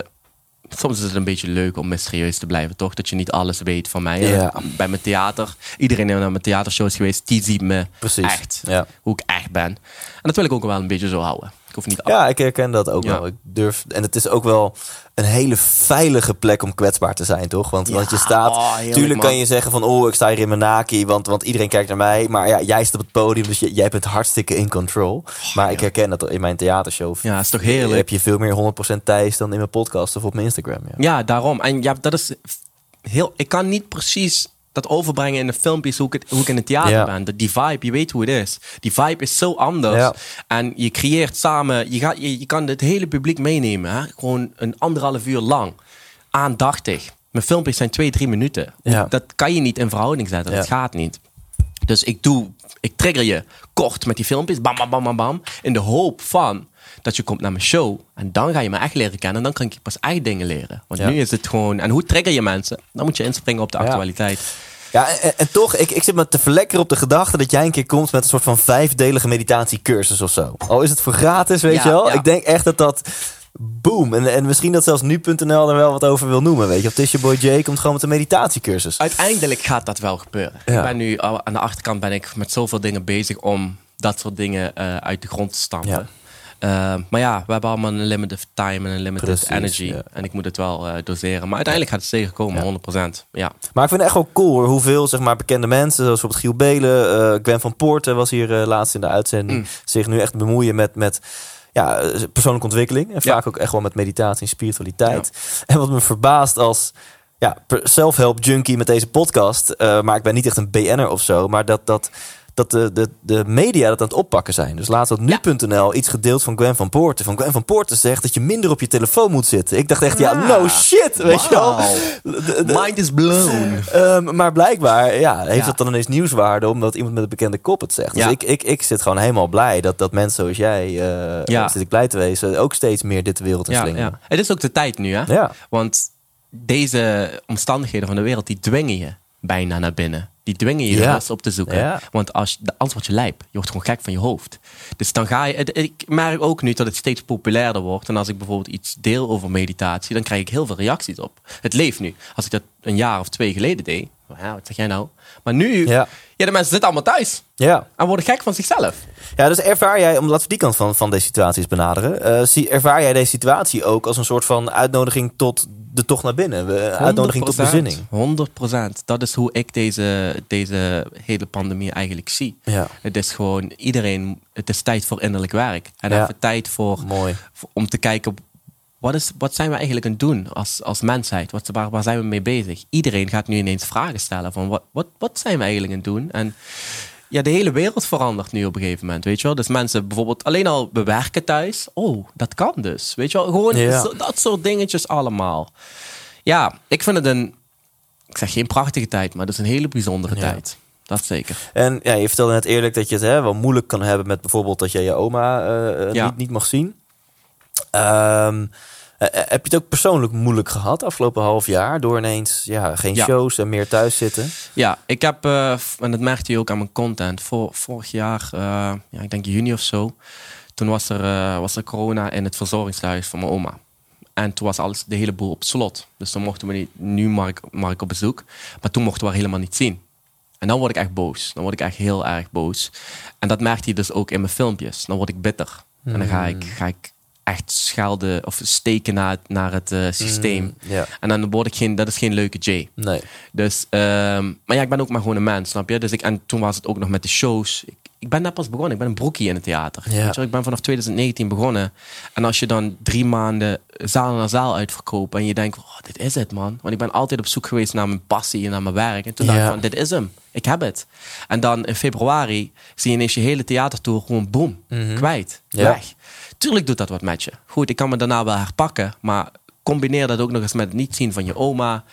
soms is het een beetje leuk om mysterieus te blijven, toch? Dat je niet alles weet van mij. Ja. Bij mijn theater, iedereen die naar mijn theatershow is geweest, die ziet me Precies. echt. Ja. Hoe ik echt ben. En dat wil ik ook wel een beetje zo houden. Ik hoef niet Ja, ik herken dat ook Ja. wel. Ik durf, en het is ook wel een hele veilige plek om kwetsbaar te zijn, toch? Want, Ja, want je staat. oh, heerlijk, tuurlijk kan je zeggen van, oh, ik sta hier in mijn naki, want, want iedereen kijkt naar mij. Maar ja, jij staat op het podium, dus jij bent hartstikke in control. maar ik herken dat in mijn theatershow. Ja, is toch heerlijk? Heb je veel meer 100% Thijs dan in mijn podcast of op mijn Instagram. Ja. Ja, daarom. En ja, dat is heel. Ik kan niet precies dat overbrengen in de filmpjes hoe ik, het, hoe ik in het theater ben. Dat- Die vibe, je weet hoe het is. Die vibe is zo anders. En je creëert samen, je, gaat, je, je kan het hele publiek meenemen. Hè? Gewoon een anderhalf uur lang. Aandachtig. Mijn filmpjes zijn twee, drie minuten. Dat kan je niet in verhouding zetten. Dat gaat niet. Dus ik doe, ik trigger je kort met die filmpjes, bam, bam, bam, bam, bam, in de hoop van dat je komt naar mijn show en dan ga je me echt leren kennen en dan kan ik je pas echt dingen leren. Want Ja. nu is het gewoon, en hoe trigger je mensen? Dan moet je inspringen op de actualiteit. Ja, en, en toch, ik, ik zit me te verlekkeren op de gedachte dat jij een keer komt met een soort van vijfdelige meditatiecursus of zo. Al is het voor gratis, weet Ja, je wel. ja. Ik denk echt dat dat. Boom. En, en misschien dat zelfs nu.nl er wel wat over wil noemen. Weet je, of Tisha Boy J komt gewoon met een meditatiecursus. Uiteindelijk gaat dat wel gebeuren. Ja. Ik ben nu aan de achterkant ben ik met zoveel dingen bezig om dat soort dingen eh, uit de grond te stampen. Eh, maar ja, we hebben allemaal een limited time en een limited Precies, energy. ja. En ik moet het wel eh, doseren. Maar uiteindelijk gaat het zeker komen, 100%. Ja. Maar ik vind het echt wel cool hoor, hoeveel zeg maar, bekende mensen, zoals bijvoorbeeld Giel Belen, eh, Gwen van Poorten was hier laatst in de uitzending, Mm. zich nu echt bemoeien met, met ja, persoonlijke ontwikkeling. En Ja. vaak ook echt wel met meditatie en spiritualiteit. En wat me verbaast als ja, self-help junkie met deze podcast, maar ik ben niet echt een BN'er of zo, maar dat, dat, dat de, de, de media dat aan het oppakken zijn. Dus laatst had nu.nl iets gedeeld van Gwen van Poorten. Van Gwen van Poorten zegt dat je minder op je telefoon moet zitten. Ik dacht echt, ja, Ah. no shit, weet je wel. Wauw. De- de- Mind is blown. Ehm, maar blijkbaar ja, heeft Ja. dat dan ineens nieuwswaarde omdat iemand met een bekende kop het zegt. Dus Ja. ik, ik, ik zit gewoon helemaal blij dat, dat mensen zoals jij, eh Ja. zit ik blij te wezen, ook steeds meer dit de wereld in Ja, slingeren. ja. Het is ook de tijd nu, hè? Ja. Want deze omstandigheden van de wereld, die dwingen je bijna naar binnen. Die dwingen je Ja. op te zoeken. Ja. Want als, anders word je lijp. Je wordt gewoon gek van je hoofd. Dus dan ga je... Ik merk ook nu dat het steeds populairder wordt. En als ik bijvoorbeeld iets deel over meditatie, dan krijg ik heel veel reacties op. Het leeft nu. Als ik dat een jaar of twee geleden deed, ja, wat zeg jij nou? Maar nu, Ja. ja. de mensen zitten allemaal thuis. Ja. En worden gek van zichzelf. ja, dus ervaar jij, om laten we die kant van, van deze situatie eens benaderen, zie, ervaar jij deze situatie ook als een soort van uitnodiging tot de tocht naar binnen, We- uitnodiging tot 100%. bezinning? 100%. Dat is hoe ik deze, deze hele pandemie eigenlijk zie. Ja. Het is gewoon iedereen, het is tijd voor innerlijk werk. En Ja. even tijd voor, Mooi. voor- om te kijken, wat, is, wat zijn we eigenlijk aan het doen als, als mensheid? Wat, waar, waar zijn we mee bezig? Iedereen gaat nu ineens vragen stellen van, wat, wat, wat zijn we eigenlijk aan het doen? En ja, de hele wereld verandert nu op een gegeven moment, weet je wel? Dus mensen bijvoorbeeld alleen al bewerken thuis. Oh, dat kan dus, weet je wel? Gewoon Ja. zo- dat soort dingetjes allemaal. Ja, ik vind het een, ik zeg geen prachtige tijd, maar het is een hele bijzondere Ja. tijd. Dat zeker. En ja, je vertelde net eerlijk dat je het hè, wel moeilijk kan hebben met bijvoorbeeld dat je je oma eh, eh, Ja. niet, niet mag zien. Ehm, eh, eh, heb je het ook persoonlijk moeilijk gehad afgelopen half jaar door ineens ja, geen Ja. shows en meer thuis zitten? Ja, ik heb, eh, en dat merkte je ook aan mijn content, vorig jaar, ja, ik denk juni of zo, toen was er, was er corona in het verzorgingshuis van mijn oma. En toen was alles, de hele boel op slot. Dus dan mochten we niet, nu mag ik, op bezoek, maar toen mochten we haar helemaal niet zien. En dan word ik echt boos. Dan word ik echt heel erg boos. En dat merkte je dus ook in mijn filmpjes. Dan word ik bitter. En dan ga ik, ga ik echt schelden of steken naar, het- naar het eh, systeem. Ja, En dan word ik geen, dat is geen leuke Jay. nee. Dus, ehm, maar ja, ik ben ook maar gewoon een mens, snap je? Dus ik, en toen was het ook nog met de shows. Ik, ik ben net pas begonnen. Ik ben een broekie in het theater. Je? Ik ben vanaf 2019 begonnen. En als je dan drie maanden zaal naar zaal uitverkoopt en je denkt, oh, dit is het, man. Want ik ben altijd op zoek geweest naar mijn passie en naar mijn werk. En toen dacht ik van, dit is hem. Ik heb het. En dan in februari zie je ineens je hele theatertour gewoon boom, kwijt, Mhm. Ja. weg. Tuurlijk doet dat wat met je. Goed, ik kan me daarna wel herpakken, maar combineer dat ook nog eens met het niet zien van je oma.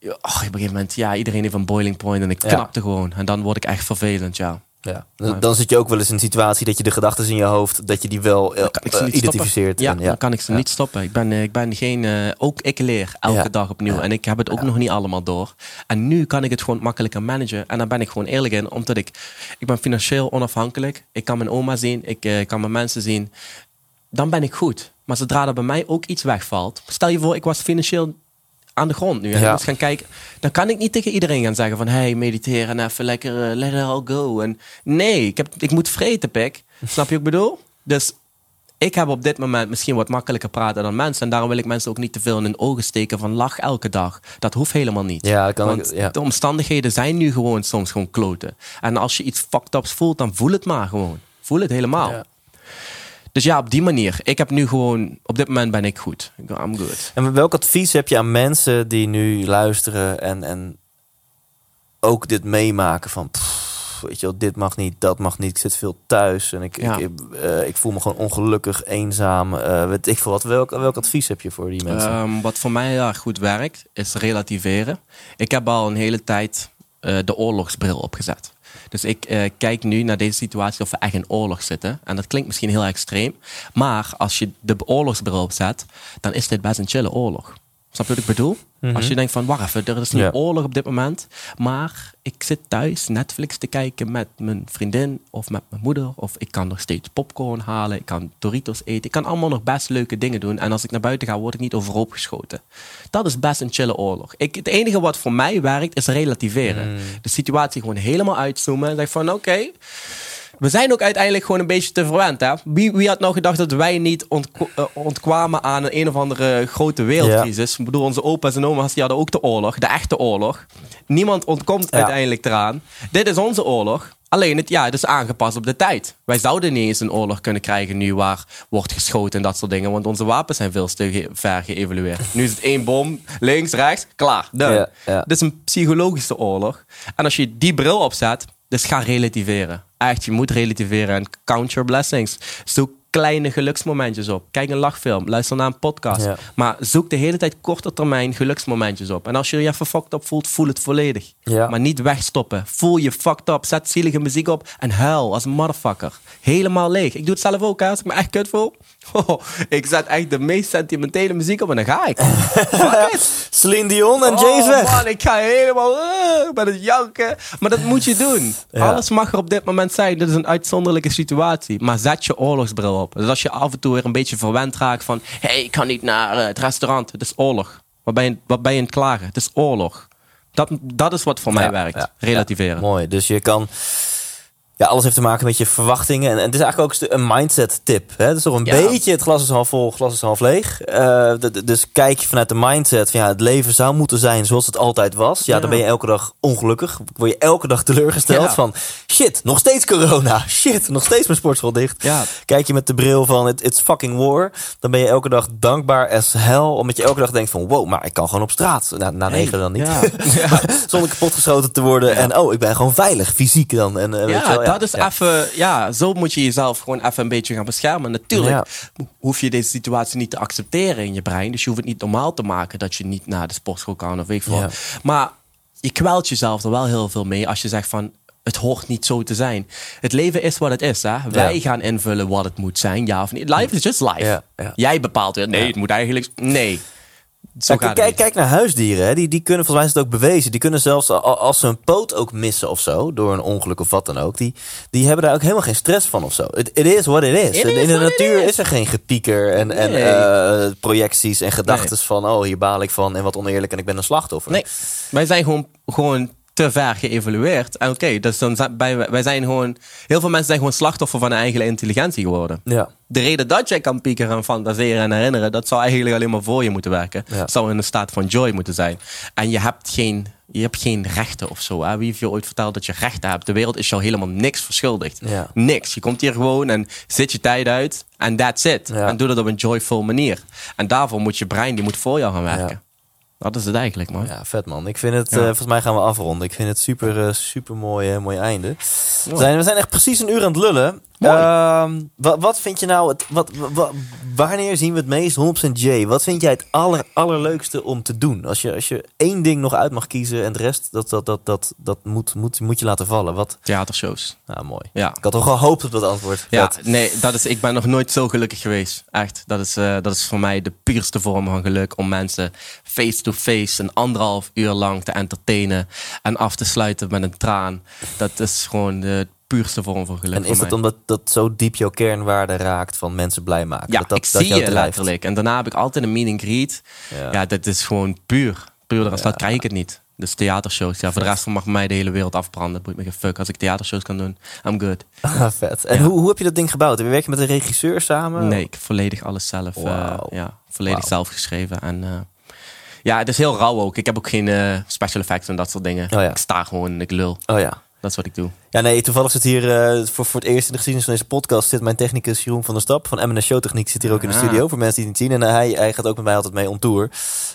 Ja, Och, op een gegeven moment, ja, iedereen heeft een boiling point en ik Ja. knapte gewoon. En dan word ik echt vervelend, ja. Ja. Dan, dan zit je ook wel eens in een situatie dat je de gedachten in je hoofd, dat je die wel eh, identificeert. Ja, En dan kan ik ze Ja. niet stoppen. Ik ben, eh, ik ben geen... eh, ook ik leer elke Ja. dag opnieuw. En ik heb het ook nog niet allemaal door. En nu kan ik het gewoon makkelijker managen. En daar ben ik gewoon eerlijk in. Omdat ik... Ik ben financieel onafhankelijk. Ik kan mijn oma zien. Ik kan mijn mensen zien. Dan ben ik goed. Maar zodra er bij mij ook iets wegvalt... Stel je voor, ik was financieel aan de grond nu. En Ja. gaan kijken. Dan kan ik niet tegen iedereen gaan zeggen van... Hey, mediteer en even lekker eh, let it all go. En nee, ik, heb, ik moet vreten, pik. Snap je wat ik bedoel? Dus ik heb op dit moment misschien wat makkelijker praten dan mensen. En daarom wil ik mensen ook niet te veel in hun ogen steken van lach elke dag. Dat hoeft helemaal niet. Ja, kan Want ik- ja. de omstandigheden zijn nu gewoon soms gewoon kloten. En als je iets fucked ups voelt, dan voel het maar gewoon. Voel het helemaal. Ja. Dus ja, op die manier. Ik heb nu gewoon... Op dit moment ben ik goed. I'm good. En welk advies heb je aan mensen die nu luisteren en, en ook dit meemaken van, pff, weet je wel, dit mag niet, dat mag niet, ik zit veel thuis en ik, Ja. ik, eh, ik voel me gewoon ongelukkig, eenzaam, eh, weet ik veel wat. Welk, welk advies heb je voor die mensen? Ehm, wat voor mij heel erg goed werkt, is relativeren. Ik heb al een hele tijd eh, de oorlogsbril opgezet. Dus ik eh, kijk nu naar deze situatie of we echt in oorlog zitten. En dat klinkt misschien heel extreem. Maar als je de oorlogsbril opzet, dan is dit best een chille oorlog. Snap je wat ik bedoel? Als je denkt van, wacht even, er is Ja. oorlog op dit moment. Maar ik zit thuis Netflix te kijken met mijn vriendin of met mijn moeder. Of ik kan nog steeds popcorn halen. Ik kan Doritos eten. Ik kan allemaal nog best leuke dingen doen. En als ik naar buiten ga, word ik niet overhoop geschoten. Dat is best een chille oorlog. Ik, het enige wat voor mij werkt, is relativeren. De situatie gewoon helemaal uitzoomen. En zeg van, oké... We zijn ook uiteindelijk gewoon een beetje te verwend. Hè? Wie, wie had nou gedacht dat wij niet ontko- eh, ontkwamen aan een, een of andere grote wereldcrisis? Ik bedoel, onze opa's en oma's die hadden ook de oorlog, de echte oorlog. Niemand ontkomt Ja. uiteindelijk eraan. Dit is onze oorlog. Alleen het, ja, het is aangepast op de tijd. Wij zouden niet eens een oorlog kunnen krijgen nu waar wordt geschoten en dat soort dingen. Want onze wapens zijn veel te ge- ver geëvalueerd. Nu is het één bom, links, rechts, klaar. Done. Ja. Dit is een psychologische oorlog. En als je die bril opzet, dus ga relativeren. Echt, je moet relativeren en count your blessings. Zoek kleine geluksmomentjes op. Kijk een lachfilm, luister naar een podcast. Ja. Maar zoek de hele tijd korte termijn geluksmomentjes op. En als je je even fucked up voelt, voel het volledig. Ja. Maar niet wegstoppen. Voel je fucked up, zet zielige muziek op en huil als een motherfucker. Helemaal leeg. Ik doe het zelf ook, hè. als ik me echt kut voel. Oh, ik zet echt de meest sentimentele muziek op en dan ga ik. Celine Dion en Jay is Oh. Man, ik ga helemaal uh, met het janken. Maar dat moet je doen. Ja. Alles mag er op dit moment zijn. Dit is een uitzonderlijke situatie. Maar zet je oorlogsbril op. Dus als je af en toe weer een beetje verwend raakt van... Hé, hey, ik kan niet naar eh, het restaurant. Het is oorlog. Wat ben, je, wat ben je aan het klagen? Het is oorlog. Dat, dat is wat voor mij Ja, werkt. ja, Relativeren. mooi. Dus je kan. Ja, alles heeft te maken met je verwachtingen. En, en het is eigenlijk ook een mindset tip. Hè? Het is toch een Ja. beetje, het glas is half vol, glas is half leeg. Eh, dus kijk je vanuit de mindset van ja, het leven zou moeten zijn zoals het altijd was. Ja, Ja. dan ben je elke dag ongelukkig. Word je elke dag teleurgesteld Ja. van shit, nog steeds corona. Shit, nog steeds mijn sportschool dicht. Kijk je met de bril van it, it's fucking war. Dan ben je elke dag dankbaar as hell. Omdat je elke dag denkt van wow, maar ik kan gewoon op straat. Na, na Hey, negen dan niet. Zonder kapotgeschoten te worden. En oh, ik ben gewoon veilig, fysiek dan. En, eh, weet je Ja, dat is ja. even. Ja, zo moet je jezelf gewoon even een beetje gaan beschermen. Natuurlijk hoef je deze situatie niet te accepteren in je brein. Dus je hoeft het niet normaal te maken dat je niet naar de sportschool kan of weet ik. Maar je kwelt jezelf er wel heel veel mee als je zegt van. Het hoort niet zo te zijn. Het leven is wat het is. Hè? Wij gaan invullen wat het moet zijn, ja of niet. Life is just life. Ja, ja. Jij bepaalt weer. Nee, het moet eigenlijk. Nee. Zo het kijk, kijk naar huisdieren. Hè. Die, die kunnen, volgens mij is het ook bewezen. Die kunnen zelfs als ze een poot ook missen of zo. Door een ongeluk of wat dan ook. Die, die hebben daar ook helemaal geen stress van of zo. It, it is what it is. In de natuur is. is. er geen gepieker en, en eh, projecties en gedachten van... oh, hier baal ik van en wat oneerlijk en ik ben een slachtoffer. Nee, wij zijn gewoon, gewoon te ver geëvalueerd. En oké, dus dan zijn wij, wij zijn gewoon... Heel veel mensen zijn gewoon slachtoffer van hun eigen intelligentie geworden. Ja. De reden dat jij kan piekeren en fantaseren en herinneren... dat zou eigenlijk alleen maar voor je moeten werken. Ja. Zou in een staat van joy moeten zijn. En je hebt geen, je hebt geen rechten of zo. Hè? Wie heeft je ooit verteld dat je rechten hebt? De wereld is jou helemaal niks verschuldigd. Ja. Niks. Je komt hier gewoon en zit je tijd uit. En that's it. En doe dat op een joyful manier. En daarvoor moet je brein, die moet voor jou gaan werken. Dat is het eigenlijk, man. Ja, vet man. Ik vind het, Ja. eh, volgens mij gaan we afronden. Ik vind het super, eh, super mooi, eh, mooi einde. We zijn, we zijn echt precies een uur aan het lullen. Ehm, wat, wat vind je nou, het, wat, wa- wanneer zien we het meest 100% J? Wat vind jij het aller, allerleukste om te doen? Als je, als je één ding nog uit mag kiezen en de rest, dat, dat, dat, dat, dat moet, moet, moet je laten vallen. Wat? Theatershows. Nou, mooi. Ja. Ik had toch gehoopt op dat antwoord. Ja, Vet. nee, dat is, ik ben nog nooit zo gelukkig geweest. Echt. Dat is, eh, dat is voor mij de puurste vorm van geluk. Om mensen face-to-face een anderhalf uur lang te entertainen. En af te sluiten met een traan. Dat is gewoon de puurste vorm van geluk En is mij. omdat dat zo diep jouw kernwaarde raakt van mensen blij maken? Ja, dat, dat, ik dat zie je drijft? letterlijk. En daarna heb ik altijd een and greet. Ja. Ja, dat is gewoon puur. Puur dan dat krijg ik het niet. Dus theatershows. Ja, voor de rest van mag mij de hele wereld afbranden. Dat boeit me geen fuck. Als ik theatershows kan doen, I'm good. Ah, vet. En hoe, hoe heb je dat ding gebouwd? Heb je werk je met een regisseur samen? Nee, ik heb volledig alles zelf. eh, ja, volledig zelf geschreven. En eh, ja, het is heel rauw ook. Ik heb ook geen eh, special effects en dat soort dingen. Oh ja. Ik sta gewoon en ik lul. Oh ja. Dat is wat ik doe. Ja, nee, toevallig zit hier eh, voor, voor het eerst in de geschiedenis van deze podcast... zit mijn technicus Jeroen van der Stap van M&S Showtechniek zit hier ook in de Ah. studio. Voor mensen die het niet zien. En eh, hij, hij gaat ook met mij altijd mee on tour.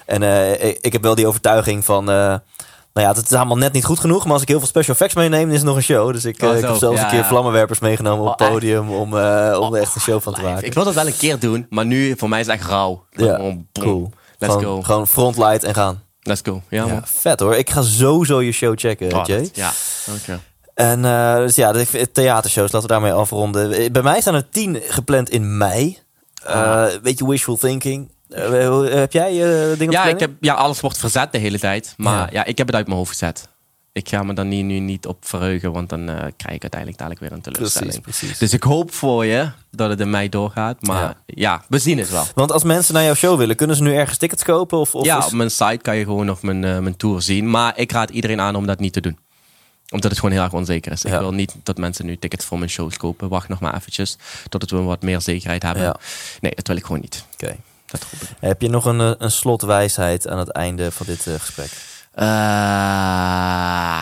En eh, ik, heb wel die overtuiging van... eh, nou ja, het is allemaal net niet goed genoeg. Maar als ik heel veel special effects meeneem, dan is het nog een show. Dus ik, Oh, ik heb zelfs Ja, een keer ja. vlammenwerpers meegenomen op Oh, het echt? podium... om, eh, om er echt een show van te maken. Ik wil dat wel een keer doen, maar nu voor mij is het echt rauw. Ja, boom. cool. Let's gewoon, go. Gewoon frontlight en gaan. Let's go. Ja, vet hoor. Ik ga sowieso je show checken, Oh, Jay. dat- ja, dankjewel. En eh, dus ja, de theatershows, laten we daarmee afronden. Bij mij staan er tien gepland in mei. Weet je, wishful thinking. Eh, heb jij dingen Ja, ik heb, ja, alles wordt verzet de hele tijd. Maar Ja. ja. ik heb het uit mijn hoofd gezet. Ik ga me dan niet, nu niet op verheugen, want dan eh, krijg ik uiteindelijk dadelijk weer een teleurstelling. Precies, precies. Dus ik hoop voor je dat het in mei doorgaat. Maar Ja. ja, we zien het wel. Want als mensen naar jouw show willen, kunnen ze nu ergens tickets kopen? Of, of ja, is- op mijn site kan je gewoon nog mijn, eh, mijn tour zien. Maar ik raad iedereen aan om dat niet te doen. Omdat het gewoon heel erg onzeker is. Ja. Ik wil niet dat mensen nu tickets voor mijn shows kopen. Wacht nog maar eventjes totdat we wat meer zekerheid hebben. Ja. Nee, dat wil ik gewoon niet. Oké. Ik. Heb je nog een, eh, een slotwijsheid aan het einde van dit gesprek? Eh,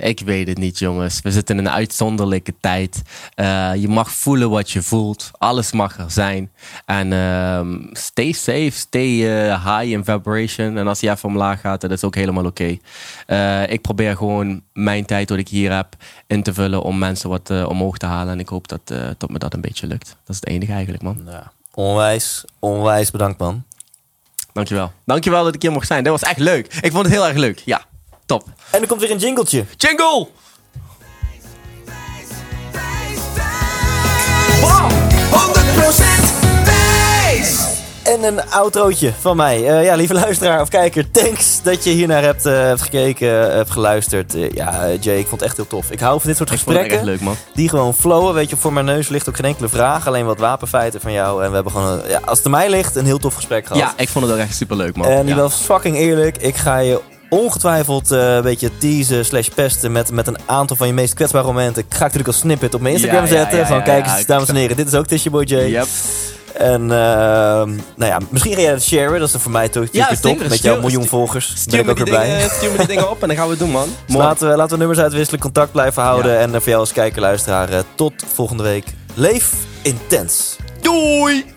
ik weet het niet, jongens. We zitten in een uitzonderlijke tijd. Eh, je mag voelen wat je voelt. Alles mag er zijn. En ehm, stay safe, stay eh, high in vibration. En als je even omlaag gaat, dat is ook helemaal oké. Ik probeer gewoon mijn tijd wat ik hier heb in te vullen om mensen wat omhoog te halen. En ik hoop dat, dat me dat een beetje lukt. Dat is het enige eigenlijk, man. Ja. Onwijs, onwijs bedankt man. Dankjewel. Dankjewel dat ik hier mocht zijn. Dat was echt leuk. Ik vond het heel erg leuk. Ja, top. En er komt weer een jingletje. Jingle! Bam! En een outrootje van mij. Eh, ja, lieve luisteraar of kijker, thanks dat je hiernaar hebt, eh, hebt gekeken, eh, hebt geluisterd. Ja, Jay, ik vond het echt heel tof. Ik hou van dit soort Ik vond het echt gesprekken. leuk, man. Die gewoon flowen. Weet je, voor mijn neus ligt ook geen enkele vraag. Alleen wat wapenfeiten van jou. En we hebben gewoon, een- ja, als het aan mij ligt, een heel tof gesprek gehad. Ja, ik vond het ook echt super leuk, man. En die ja. was fucking eerlijk. Ik ga je ongetwijfeld een beetje teasen slash pesten met, met een aantal van je meest kwetsbare momenten. Ik ga natuurlijk als snippet op mijn Instagram Ja, zetten. ja, van kijk eens, dames en heren, dit is ook Tisha Boy J. Yep. En ehm, nou ja, misschien ga jij dat sharen. Dat is voor mij toch Ja, top. Met Stuur- jouw miljoen stuur- volgers. Daar ben Stuur ik ook dingen, stuur me die dingen op en dan gaan we het doen, man. Dus laten we, laten we nummers uitwisselen, contact blijven houden. Ja. En eh, voor jou als kijker, luisteraar, eh, tot volgende week. Leef intens. Doei!